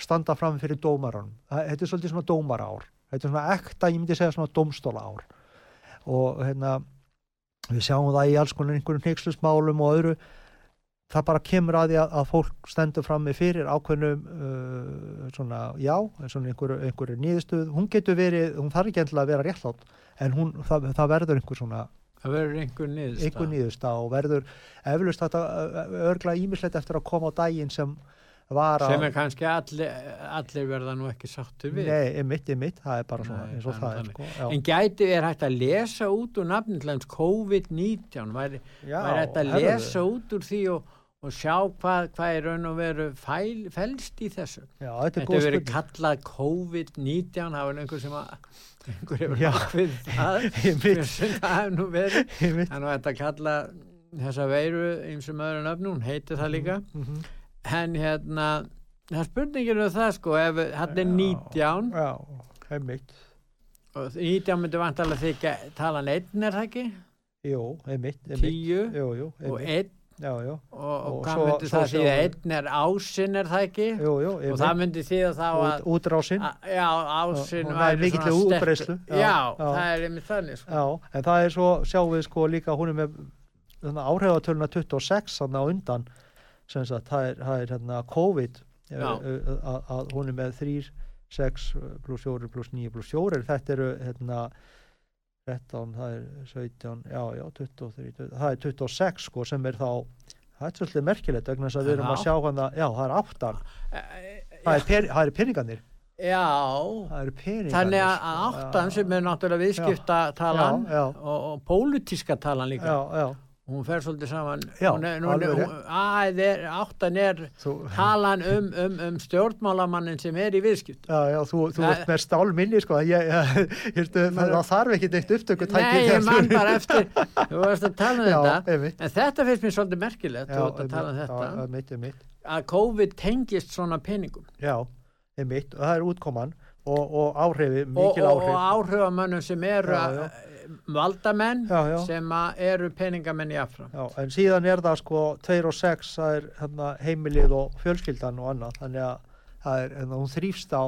standa fram fyrir dómaranum. Það- Þetta er svolítið svona dómarár. Þetta er svona ekta, ég myndi segja svona dómstóla ár. Og hérna, við sjáum það í alls konar einhverjum hneykslustmálum og öðru. það bara kemur að því að, að fólk stendur fram með fyrir ákveðnum uh, svona, já, svona einhverju, einhverju nýðustuð, hún getur verið hún þarf ekki endilega að vera réttlátt en hún, það, það verður einhver svona Það verður einhver nýðusta og verður eflust þetta örgla ímislegt eftir að koma á daginn sem var Sem er kannski allir, allir verða nú ekki sáttur við. Nei, emitt, emitt, það er bara svona eins og það er er sko. Já, En gæti er hægt að lesa út úr hans COVID-19, væri, hægt að lesa út úr því og, og sjá hvað, hvað er raun og veru fæl, fælst í þessu. Já, þetta er Þetta góð hefur verið spurning. kallað COVID-19, það var einhver sem að einhver hefur ákveð *laughs* það, sem það hefur nú verið. Þannig að þetta kalla þessa veiru eins og maður nöfnum, hún heiti það líka. Mhm. En hérna, það er spurningin um það sko, ef hann er 19 Já, einmitt. og 19 myndi vantalega þykja talan einn er það ekki? Jú, einmitt. 10 Jú, jú, og einn Já, já. og, og hvað svo- myndi svo það því að einn er ásinn er það ekki? Jú, jú, Og það myndi því að þá að Út, útrásinn. Já, ásinn það er sterkur. útbreiðslu. Já, Já, það er einmitt þannig sko. En það er svo, sjáum við sko líka, hún er með áhrifatöluna 26 þannig á undan, sem sagt, það er, það er hérna COVID, eh, eh, að, hún er með 3, 6 pluss 4 pluss 9 pluss 4, þetta eru hérna 13, það er 17, já, já, 23, 20, það er 26 sko sem er þá, það er svolítið merkilegt vegna þess að við Er erum að sjá hana, já, það er áttan, Eh, það er, pen, það er peningarnir, Já, eru þannig að sko, að áttan já, sem er náttúrulega viðskiptatalan Já, já. og, og pólitíska talan líka. Já, já, Hún fer svolítið saman. Já, hún er, hún, alveg hún, að, er, áttan er þú, talan um, um, um stjórnmálamannin sem er í viðskipt. Já, já, þú, þú Nei. ert með stálminni sko, *laughs* ég, ég, ég, það, þarf ekki neitt upptöku Nei, ég man bara eftir, *laughs* þú varst að tala um þetta. einmitt. En þetta finnst mér svolítið merkilegt, þú varst að tala um þetta, einmitt, einmitt. að COVID tengist svona peningum. Já, einmitt, og það er útkoman og, og áhrifi, og, mikil og, áhrif. og áhrifamönnum sem eru að- valdamenn Já, já. sem eru peningamenn í affram. Já, en síðan er það sko 2 og 6, það er hérna, heimilið og fjölskyldan og annað, þannig að það er, hérna, hún þrýfst á,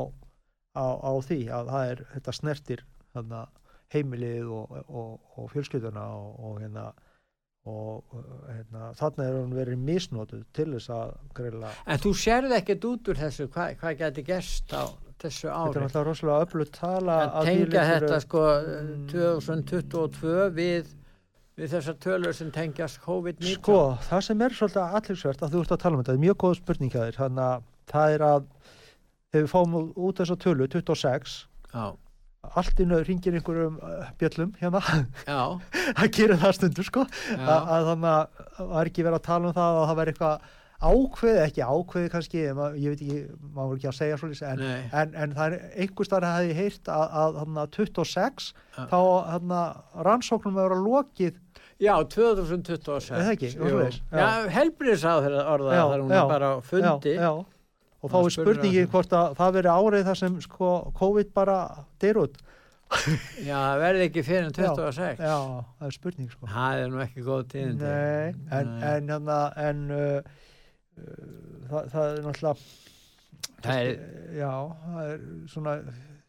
á, á því að það er, þetta snertir hérna, heimilið og, og, og fjölskylduna og, og hérna og hérna, þarna er hún verið misnotuð til þess að greila En þú sérði ekkert út úr þessu, hvað, hvað geti gerst á þessu Þetta er ári? náttúrulega rosalega öflut tala Að að því tengja þetta sko Mm. 2022 við, við þessar tölur sem tengjast COVID-19. Sko, það sem er svolítið allirsvert að þú ert að tala um þetta, það er mjög góð spurning hjá þér, þannig að það er að þegar við fáum út þessa tölu, 26 Já, allt innu ringir einhverjum uh, bjöllum hérna, já, *laughs* það gerir það stundur sko, að, að þannig að það er ekki verið að tala um það að það verið eitthvað ákveði, ekki ákveði kannski, en ég veit ekki, maður voru ekki að segja svolítið, en, en, en það er einhver starf að hefði heyrt að, að, að 26, Já. þá hana, rannsóknum að vera lokið Já, 2026. Er það ekki? Svoleiðis, já. Já, helbriðs á þeirra orða Já, þar hún já, er bara fundi. og þá Það er hann. hvort að það veri árið þar sem sko, COVID bara deyr út *laughs* Já, það verði ekki fyrir en 26. já, það er spurning sko. Það er nú ekki góð tíðindi. Nei, en, Nei. en, en, en uh, það, það er náttúrulega Það er, já, það er svona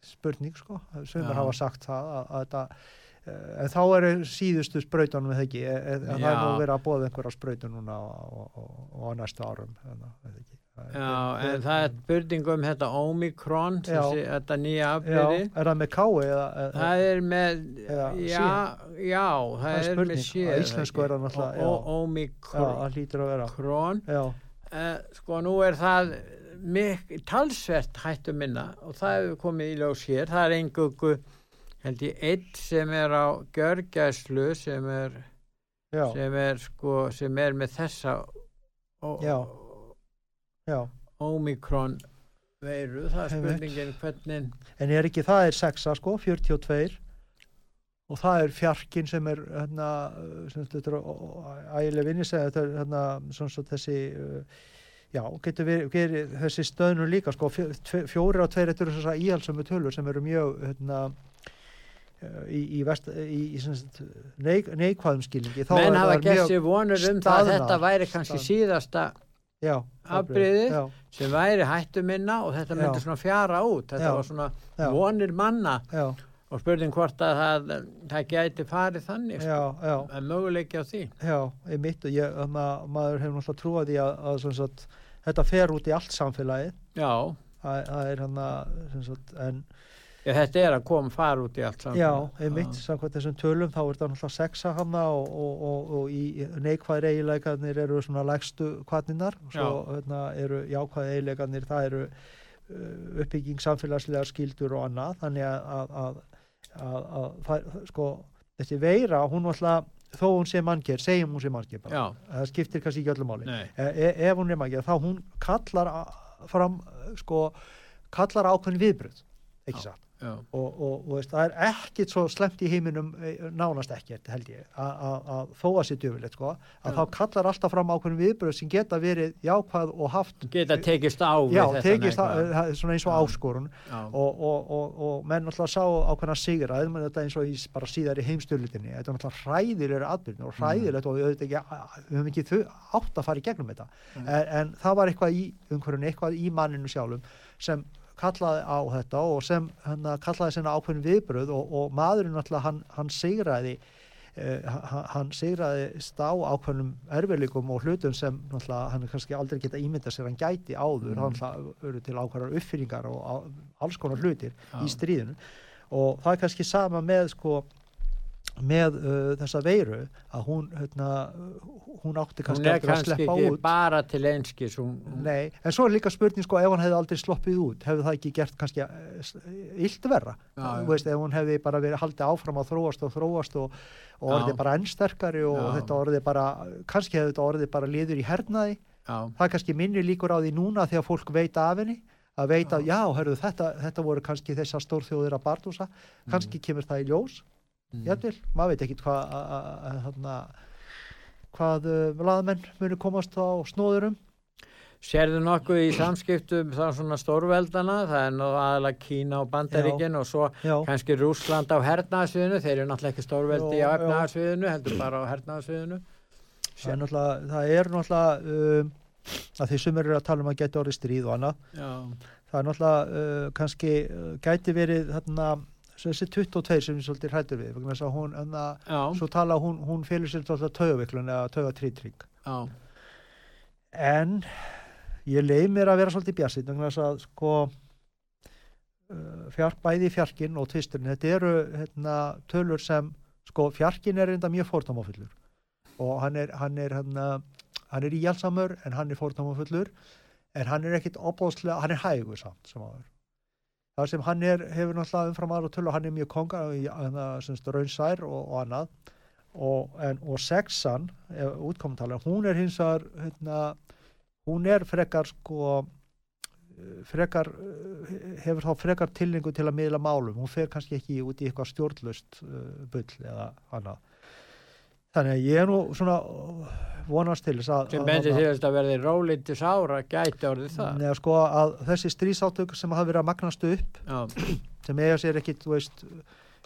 spurning sko, sem Já. hafa sagt það að, að þetta uh, en þá er síðustu sprautunum eða ekki, e, e, það er nú Já. verið að bóða einhverja sprautun núna og, og, og, á næstu árum ekki. Það er- já, en það er spurning um þetta Omikron, Já. þessi, þetta nýja Já, afbreyði. er það með kái Það er með, Eða já, já, það, Það er er með. Á íslensku er það náttúrulega, já. Já, Omikron. það hlýtur að vera Já, Uh, sko, nú er það mik talsvert hættu minna og það hefur komið í ljós hér. Það er einhverju, held ég, eitt sem er á görgæslu sem er, já, sem er, sko, sem er með þessa ó- Já. já Omikron veiru. Það er spurningin hvernig, En er ekki, það er sexa sko, 42 og það er fjarkin sem er hérna, sem þetta er ægileg vinni segja, þetta er hérna, svona svo þessi já, getur verið, verið þessi stöðnur líka sko, fjó- tve- fjórir og tveir, þetta eru þessar íhalsömu tölur sem eru mjög hérna uh, í, í, vest, í, í sagt, neik, neikvæðum skilningi. Þá menn hafa gert sér vonur um það að þetta væri kannski Stað- síðasta já, sem væri hættu minna og þetta myndi svona fjara út. Þetta Já. var svona Já. vonir manna. Já, og spurning hvort að það, það gæti farið þannig sko. já, já, en möguleiki á því. Já, einmitt og ég, ma maður hefur náttúrulega trúið því að, að sagt, þetta fer út í allt samfélagið. Já, það, er hann að sem sagt, en ég, þetta er að koma fara út í allt saman já, einmitt, samkvæmt þessum tölum þá er þetta náttúrulega sexa hana og, og, og, og í neikvæðir eiginleikarnir eru svona lægstu kvarninnar svo hérna, eru jákvæðir eiginleikarnir það eru uh, uppbygging samfélagslega skildur og annað. Þannig að, að, að, að, það, sko, þessi veira hún alltaf þó hún sé manngjör, segjum hún sé bara. já, það skiptir kannski ekki öllu máli. Nei, e ef hún er manngjör þá hún kallar a- fram sko, kallar ákveðin viðbröð ekki satt og, og, og veist, það er ekkit svo slemt í heiminum eh, nánast ekkert held ég að þó að sér djöfulegt sko, að þá kallar alltaf fram ákveðin viðbröð sem geta verið jákvæð og haft geta tekist á já, tekist það er svona eins og áskorun. Og, og, og, og menn náttúrulega sá ákveðna sigra eða þetta eins og í bara síðar í heimstölutinni þetta er náttúrulega hræðilegur atbyrðin og hræðilegt og við höfum ekki, við höfum ekki átt að fara í gegnum þetta. Mm. en, en það var eitthvað í umhverjum eitthvað í manninu sjálfum sem kallaði á þetta og sem hann kallaði sinna ákveðin viðbröð og, og maðurinn náttúrulega hann, hann sigraði Uh, hann, hann sigraði stá ákveðnum erfiðleikum og hlutum sem hann kannski aldrei geta ímyndað sér hann gæti áður, Mm. hann eru til ákveðar uppfýringar og á, alls konar hlutir Já. í stríðinu og það er kannski sama með sko með uh, þessa veiru að hún hérna, hún átti hún kannski aldrei að sleppa út. bara til einskis hún, hún- Nei, en svo er líka spurning sko ef hann hefði aldrei sloppið út hefði það ekki gert kannski illt verra? Já, já. Þú veist, ef hún hefði bara verið haldið áfram að þróast og þróast og, og Já. orðið bara ennsterkari og Já. þetta orðið bara kannski hefði þetta orðið bara liður í hernaði. Já, það er kannski minni líkur á því núna þegar fólk veit af henni að veita, já, hörðu, þetta, þetta voru kannski þessar stórþjóðir að barndúsa kannski kemur það í ljós mm. jafnvel, maður veit ekkit hvað hvað uh, laðmenn munu komast á snóðurum. Sérðu nokkuð í samskiptum þá svona stórveldana, það er nú aðalega Kína og Bandaríkin og svo já, kannski Rúsland á hernaðsviðinu, þeir eru náttúrulega ekki stórveldi Já, á efnaðsviðinu, heldur bara á hernaðsviðinu. það það er náttúrulega um, að því sumir eru að tala um að geta orðið stríð og annað. Já, það er náttúrulega uh, kannski uh, gæti verið þarna þessi 22 sem við svolítið hrættur við vegna þess að hún, enna, já, svo tala hún, hún félur sér alltaf taugaviklun eða taugatrýtring já, en ég leið mér að vera svolítið bjassið vegna þess að sko uh, fjark, bæði fjarkin og tvisturinn þetta eru hérna, tölur sem sko fjarkin er enda mjög fórtámafullur og hann er hann er, hann, hann er íhjálpsamur en hann er fórtámafullur en hann er ekkit opbóðslega, hann er hægur samt sem áður það sem hann er, hefur náttúrulega umfram aðra tölu hann er mjög konga, raunsær og, og annað. Og, en, og sexan, útkommentala hún er hins vegar hérna, hún er frekar sko eh, frekar eh, hefur þá frekar tilningu til að miðla málum. Hún fer kannski ekki út í eitthvað stjórnlust uh, bull eða annað þannig að ég er nú svona vonast til þess að sem að- bendir að- verði rólítið sára gæti orðið það. Neða, sko, að þessi strísátök sem hafa verið að magnast upp Já, *clears throat* sem eiga sér ekkit veist,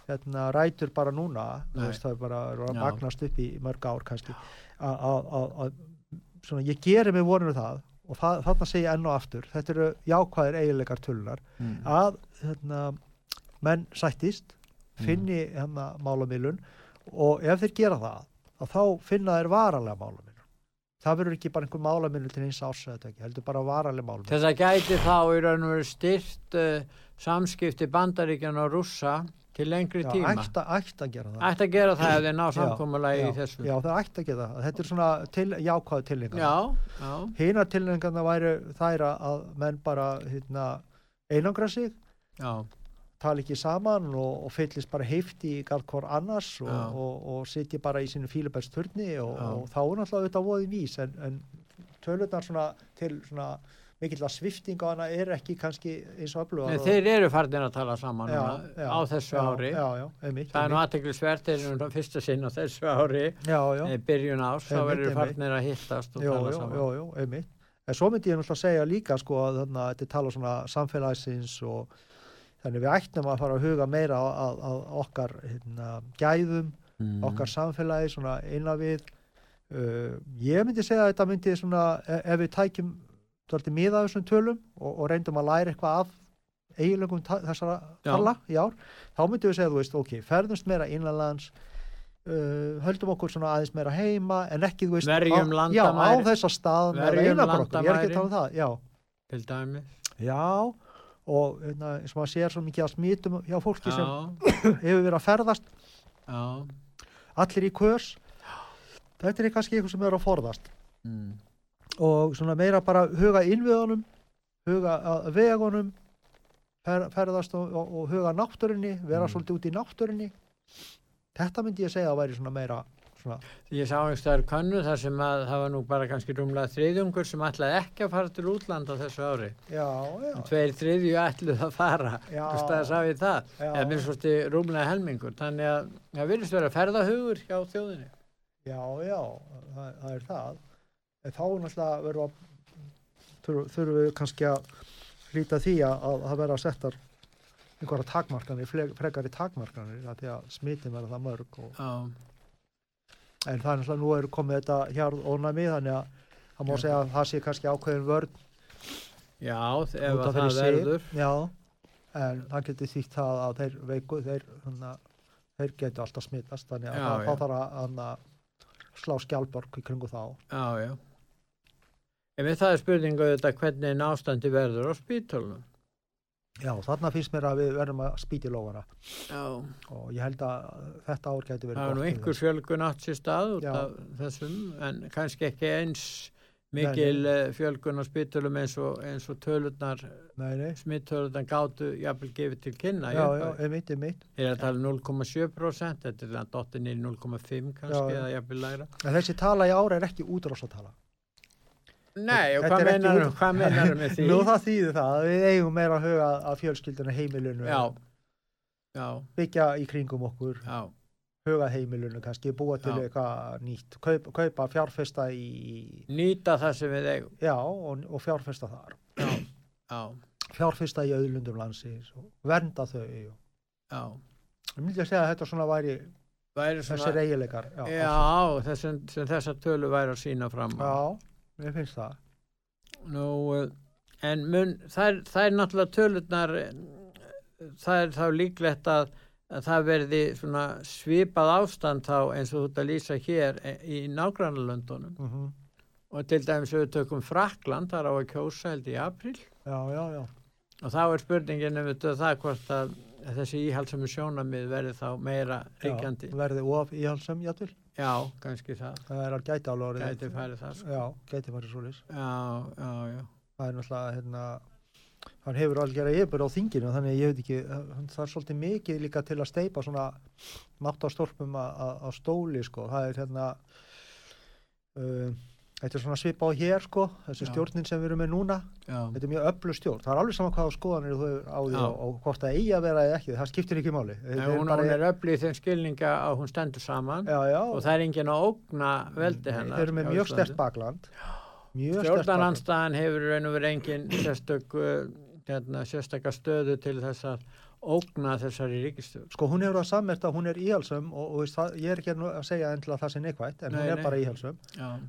hérna, rætur bara núna veist, það er bara að magnast upp í mörg ár kannski að- ég geri mig vonur um það og það, þarna segi ég enn og aftur þetta eru jákvæðir eiginleikar tölunar mm. að hérna, menn sættist Mm. finni hérna málamilun og ef þeir gera það að þá finna þeir varalega málamilun það verður ekki bara einhver málamilun til eins þetta ekki, heldur bara varalega málamilun Þess að gæti þá í raun og veru styrt uh, samskipti bandaríkjan og rússa til lengri Já, tíma. ætti, að gera það Ætti að gera það ef þeir ná já, í þessu. Já, það ætti að gera það. Þetta er svona til, jákvæðu tilningar. já, já, Hinar tilningarna væri þær að menn bara hérna, einangra sig, já, tala ekki saman og, og fyllist bara heifti í galt hvort annars og, Já. og, og sitji bara í sínu fílubærsturni og, Já. og þá er náttúrulega auðvitað voðið vís en, en tölurnar svona til svona mikill að svifting á hana er ekki kannski eins og öflugar. Nei, þeir eru farin að tala saman Já, já, á þessu já, ári. Já, já, einmitt. Það er nú einmitt. aðteklisvert, þeir eru fyrsta sinn á þessu ári, Já, já. byrjun ás, þá einmitt. farinir að hittast og tala saman. jó, jó, einmitt. En svo myndi ég náttúrulega segja líka sko að þannig að þetta tala svona samfélagsins og þannig við ættum að fara að huga meira á okkar hérna, gæðum, Mm. okkar samfélagi svona eina við. Uh, ég myndi segja að þetta myndi svona, e- ef við tækjum dálítið miða af þessum tölum og, og reyndum að læra eitthvað af eiginlegum þessara tala í ár, þá myndum við segja, þú veist, ok, ferðumst meira innanlands, uh, höldum okkur svona aðeins meira heima, en ekki, þú veist, Verjum já, á landamæri. þessa stað Verjum er að um já, til dæmi já, og hérna, eins og maður sér svo mikið að smítum hjá fólki sem já, *clears throat* hefur verið að ferðast, já allir í körs, þetta er kannski eitthvað sem er að forðast. mm. og svona meira bara huga innviðunum huga vegunum fer, ferðast og, og, og huga að náttúrunni, vera Mm. svolítið út í náttúrunni þetta myndi ég segja að væri svona meira svona, Ég sá einhverstaðar könnu þar sem að það var nú bara kannski rúmlega þriðjungur sem ætlaði ekki að fara til útlanda þessu ári. já, já, En tveir þriðju ætluð að fara. Já. Einhverstaðar sá ég það. Já. Eða minn svolítið rúmlega helmingur. Þannig að það virðist vera ferðahugur hjá þjóðinni. já, já það, það er það en þá náttúrulega verðum að þurfum, þurfum við kannski að hlýta því að, að það verða settar einhverja takmarkanir, fle- frekari takmarkanir að því að smitin verða það mörg og, Já, en það er náttúrulega nú er komið þetta hjarð ónæmi þannig að það má segja að það sé kannski ákveðin vörn já ef að það verður. Já, en það getur þýtt það að þeir veiku, þeir, hana, þeir getur alltaf smittast, þannig að Já, það, já. þá þarf að hana, slá skjálborg í kringu þá. Já, já. Ef það er spurningu þetta hvernig nástandi verður á spítölunum. Já, þarna finnst mér að við verðum að spýti lófana Já. og ég held að þetta ár getur verið Það er nú gott til einhver þess. fjölgun átt sér stað út Já. af þessum en kannski ekki eins mikil eh, fjölgun á spítölum eins og, eins og tölurnar, Nei, nei, smittölunar gátu jafnvel gefið til kynna. já, já, einmitt, einmitt. Ég er að tala um 0,7%, þetta er að dottin í 0,5 kannski Já, eða jafnvel lægra. En þessi tala í ára er ekki útrásatala. Nei, og hvað meinar, út- hvað meinar með því? Nú það þýðir það að við eigum meira að huga að fjölskylduna heimilinu, Já, já, byggja í kringum okkur, já, huga heimilinu kannski, búa til eitthvað nýtt, kaupa, kaupa fjárfesta í, nýta það sem við eigum. já, og, og fjárfesta þar. Já, Fjárfesta í auðlundum landsins vernda þau. Já. ég myndi að segja að þetta svona væri Væri þessir svona, eigileikar. Já, já þessum, sem þessar tölu væri að sína fram já, mér finnst það. Nú, eh, en mun, það er, það er náttúrulega tölurnar, það er þá líklegt að, að það verði svona svipað ástand þá eins og þú ert að lýsa hér eh, í nágrannalöndunum. Mm Og til dæmis við tökum Frakland, þar á að kjósa held í april. Já, já, já. Og þá er spurningin um það hvort að þessi íhaldsami sjónamið verði þá meira ríkjandi. Verði of íhalsum, játvel. Já, kannski það. Það er að gæti alveg orðið. Gæti farið það. Sko. Já, gæti farið svo Já, já, já. það er náttúrulega hérna, hann hefur algjör að yfir á þinginu þannig ég veit ekki, það er svolítið mikið líka til að steipa svona máttastólpum á stóli sko, það er hérna uh, þetta er svona svipa á hér sko þessi stjórnin sem við erum með núna. Já. þetta er mjög öllu stjórn, það er alveg sama hvað á skoðanir þú á því og, og hvort það eigi að vera eða ekki, það skiptir ekki máli. Þetta er hún, bara- hún er öflið þeim skilninga að hún stendur saman já, já, og það er enginn að ógna veldi Nei, hennar. þeir eru með mjög stert bakland. Stjórnarnanstaðan hefur í raun og verið engin sérstök, uh, hérna, stöðu til þess að ógna þessari ríkistjórn. sko hún hefur að sammert að hún er íhalsum og, og veist, það, ég er ekki að segja endilega það sem neikvægt en Nei, hún er nei. bara íhalsum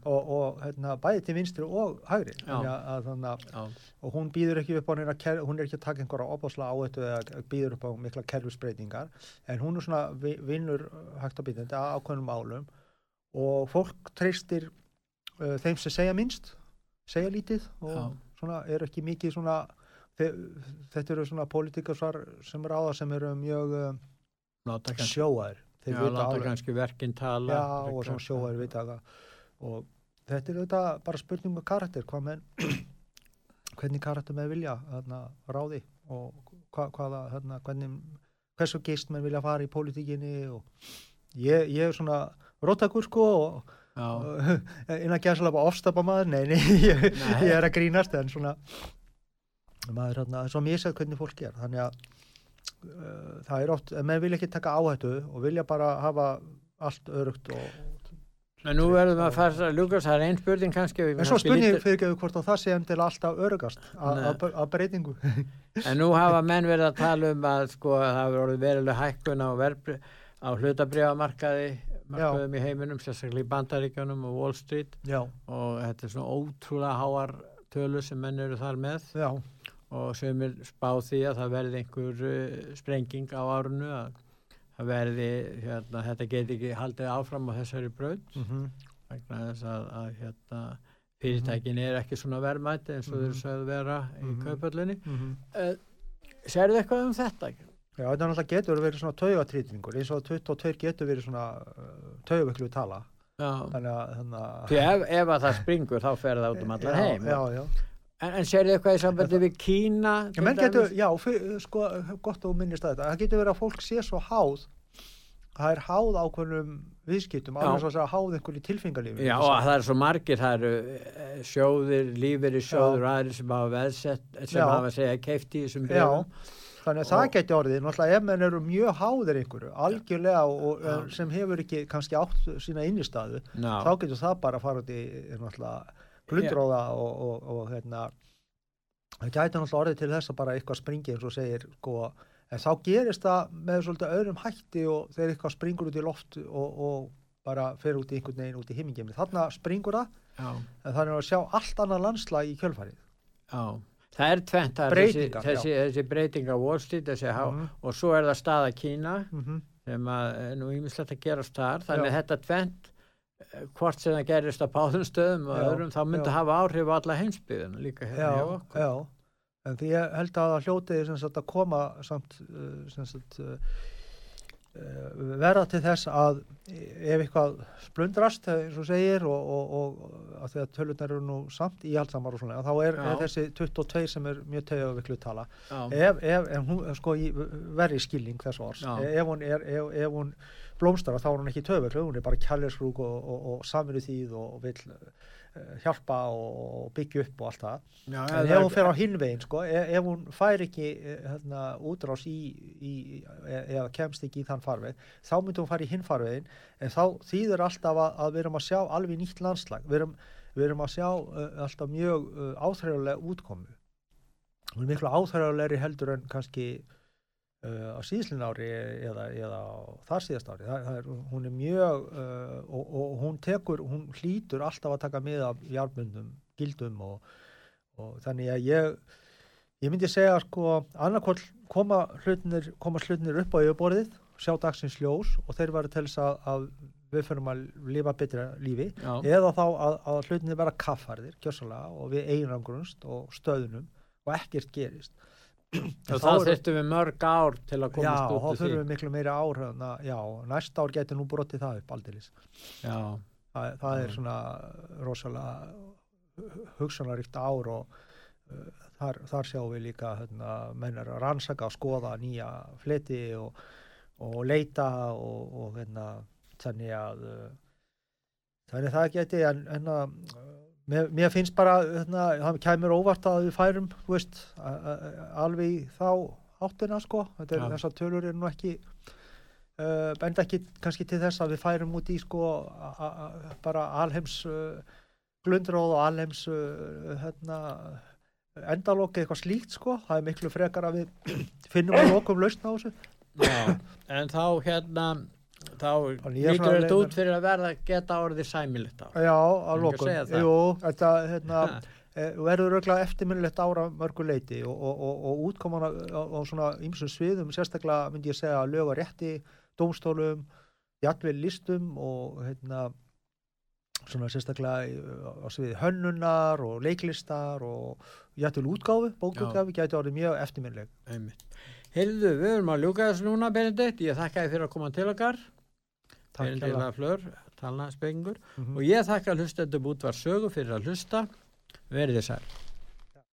og, og hérna, bæði til vinstri og hægri að, að, að, og hún býður ekki upp á neina hún er ekki að taka einhverja opásla áhættu eða býður upp á mikla kerfisbreytingar en hún er svona vi- vinnur hægt að býta á ákveðnum álum og fólk treystir uh, þeim sem segja minnst segja lítið og Já. svona er ekki mikið svona þetta eru svona pólitíkarsvar sem eru á það sem eru mjög láta kannski, sjóaðir þeir já, láta kannski verkinn tala. já og svona sjóaðir vita og þetta er auðvitað bara spurning með karakter hvað menn *clears throat* hvernig karakter með vilja þarna, ráði og hva, hvaða þarna, hvernig, hversu gist menn vilja fara í pólitíkinni og ég, ég er svona róttakur sko og *laughs* innan gæðslega ofstapa maður, nei, nei, *laughs* ég, Nei. ég er að grínast en svona maður hérna, svo misað hvernig fólk er þannig að uh, það er oft, menn vilja ekki taka áhættu og vilja bara hafa allt örugt og en nú verðum við að fara að ljúkast, það er einn spurning kannski. en svo spurning lítur- fyrir ekki hvort að það sé endilega alltaf örugast að- breytingu. *laughs* En nú hafa menn verið að tala um að sko að það orðið veruleg hækkun á, á hlutabrifamarkaði markaðum í heiminum, sérstaklega í Bandaríkjunum og Wall Street. Já, og þetta er svona ótrúlega háar tölur sem menn eru þar með. Já, og sem er spáð því að það verði einhver uh, sprenging á árunu að það verði, hérna, þetta geti ekki haldið áfram á þessari braut mm -hmm. vegna þess að, að hérna, fyrirtækin er ekki svona verðmætti eins og Mhm. þeir sögðu vera í Mhm. kaupallinni. Mm Uh, Serðu eitthvað um þetta? Já, þetta er náttúrulega getur verið svona taugatrýtningur eins og 22 getur verið svona uh, taugavöklu tala Já. þannig að þannig að- ef, ef að það springur þá fer það út um allar já, heim. Já, já, En, en serðu eitthvað í sambandi við Kína? Menn getur, já, fyr, sko, gott þú minnist að þetta, það getur verið að fólk sé svo háð, það er háð ákveðnum viðskiptum, alveg svo að háð einhverju tilfingarlífi. Já, og það er svo margir, það eru eh, sjóðir, lífeyri sjóður og aðrir sem hafa veðsett, sem Já. hafa segja keift í þessum bregum. þannig að Og- það getur orðið, náttúrulega ef menn eru mjög háðir einhverju, algjörlega og, og en sem hefur ekki kannski átt sína innistæðu, Já, þá getur það bara út í náttúrulega glundróða og, og, og hérna, það gæti náttúrulega orðið til þess að bara eitthvað springi eins og segir, sko, en þá gerist það með svolítið öðrum hætti og þegar eitthvað springur út í loft og, og bara fer út í einhvern veginn út í himmingjumni. Þarna springur það, já, en þannig að sjá allt annað landslag í kjölfarið. já. Það er tvent, Breytingar, þessi, þessi, þessi breyting á Wall Street, Mhm. og svo er það staða Kína, Mm -hmm. sem að er nú ímislegt að gerast þar, þannig Já. að þetta tvent, eh, hvort sem það gerist á báðum stöðum og öðrum, þá myndi já. hafa áhrif á alla heimsbyðuna líka hérna Já, hjá okkur. já. En því ég held að það hljóti sem sagt að koma samt sem sagt uh, verða til þess að ef eitthvað splundrast eins og segir og, og, og að því að tölurnar eru nú samt íhaldsamar og svona þá er, er þessi 22 sem er mjög tegjaviklu tala ef, ef, ef hún sko í verri skilning þess orðs Já. ef hún, er, ef, ef hún blómstara þá er hún ekki töfuglu, hún er bara kjærleiskrúk og, og, og saminu þýð og vill uh, hjálpa og byggja upp og allt það. Já, en ef hún fer á hinvegin sko, ef, ef hún fær ekki eh, hérna, útrás í, í e- eða kemst ekki í þann farveg þá myndi hún fara í hinn farvegin en þá þýður alltaf að, að við erum að sjá alveg nýtt landslag. Við erum, við erum að sjá uh, alltaf mjög uh, áþræðulega útkomu. Hún er miklu áþræðulegri heldur en kannski á síðslinn ári eða, eða á þar síðast ári. Það, það er, hún er mjög uh, og, og hún tekur, hún hlýtur alltaf að taka mið af jármundum gildum og, og þannig að ég ég myndi segja sko annarkvöld koma hlutinir koma hlutinir upp á yfirborðið sjá dagsins ljós og þeir verður til þess að, að við fyrir að lifa betra lífi já, eða þá að, að hlutinir vera kaffarðir kjössalega og við einangrunst og stöðunum og ekkert gerist þá þurftum við mörg ár til að Já, komast þá út úr þurfum því. við miklu meiri áhrifna, já, næsta ár getur nú brotið það upp aldeilis. Já, Það, það er Já. svona rosalega hugsunaríkt ár og uh, þar, þar sjáum við líka hérna, menn er að rannsaka og skoða nýja fleti og, og leita og, og hérna, þannig að uh, þannig að það geti en, en að mér, mér finnst bara hérna, það kæmur óvart að við færum veist, alveg í þá áttina sko, þetta er, Já. þessar tölur er nú ekki uh, benda ekki kannski til þess að við færum út í sko bara alheims uh, glundróð og alheims uh, hérna, endalokki eitthvað slíkt sko, það er miklu frekar að við *clears throat* finnum að lokum lausn á þessu. Já, en þá hérna þá lítur þetta út fyrir að verða geta orðið sæmilegt á Já, að lokum. Jú, þetta hérna, Ha, eh, verður auðvitað eftirminnilegt ára mörgu leiti og, og, og, og útkoman á, svona ýmsum sviðum, sérstaklega myndi ég segja lög og rétti, dómstólum, jafnvel listum og hérna svona sérstaklega á sviði hönnunar og leiklistar og jafnvel útgáfu, bókutgáfu, gæti orðið mjög eftirminnileg. Heyrðu, við erum að ljúka þessu núna, Benedikt. Ég þakka þið fyrir að koma til okkar. Takk Benedikt hérlega. Lafleur, talnaðspengur. Mhm. Og ég þakka hlustendum útvar sögu fyrir að hlusta. Verið þið sæl.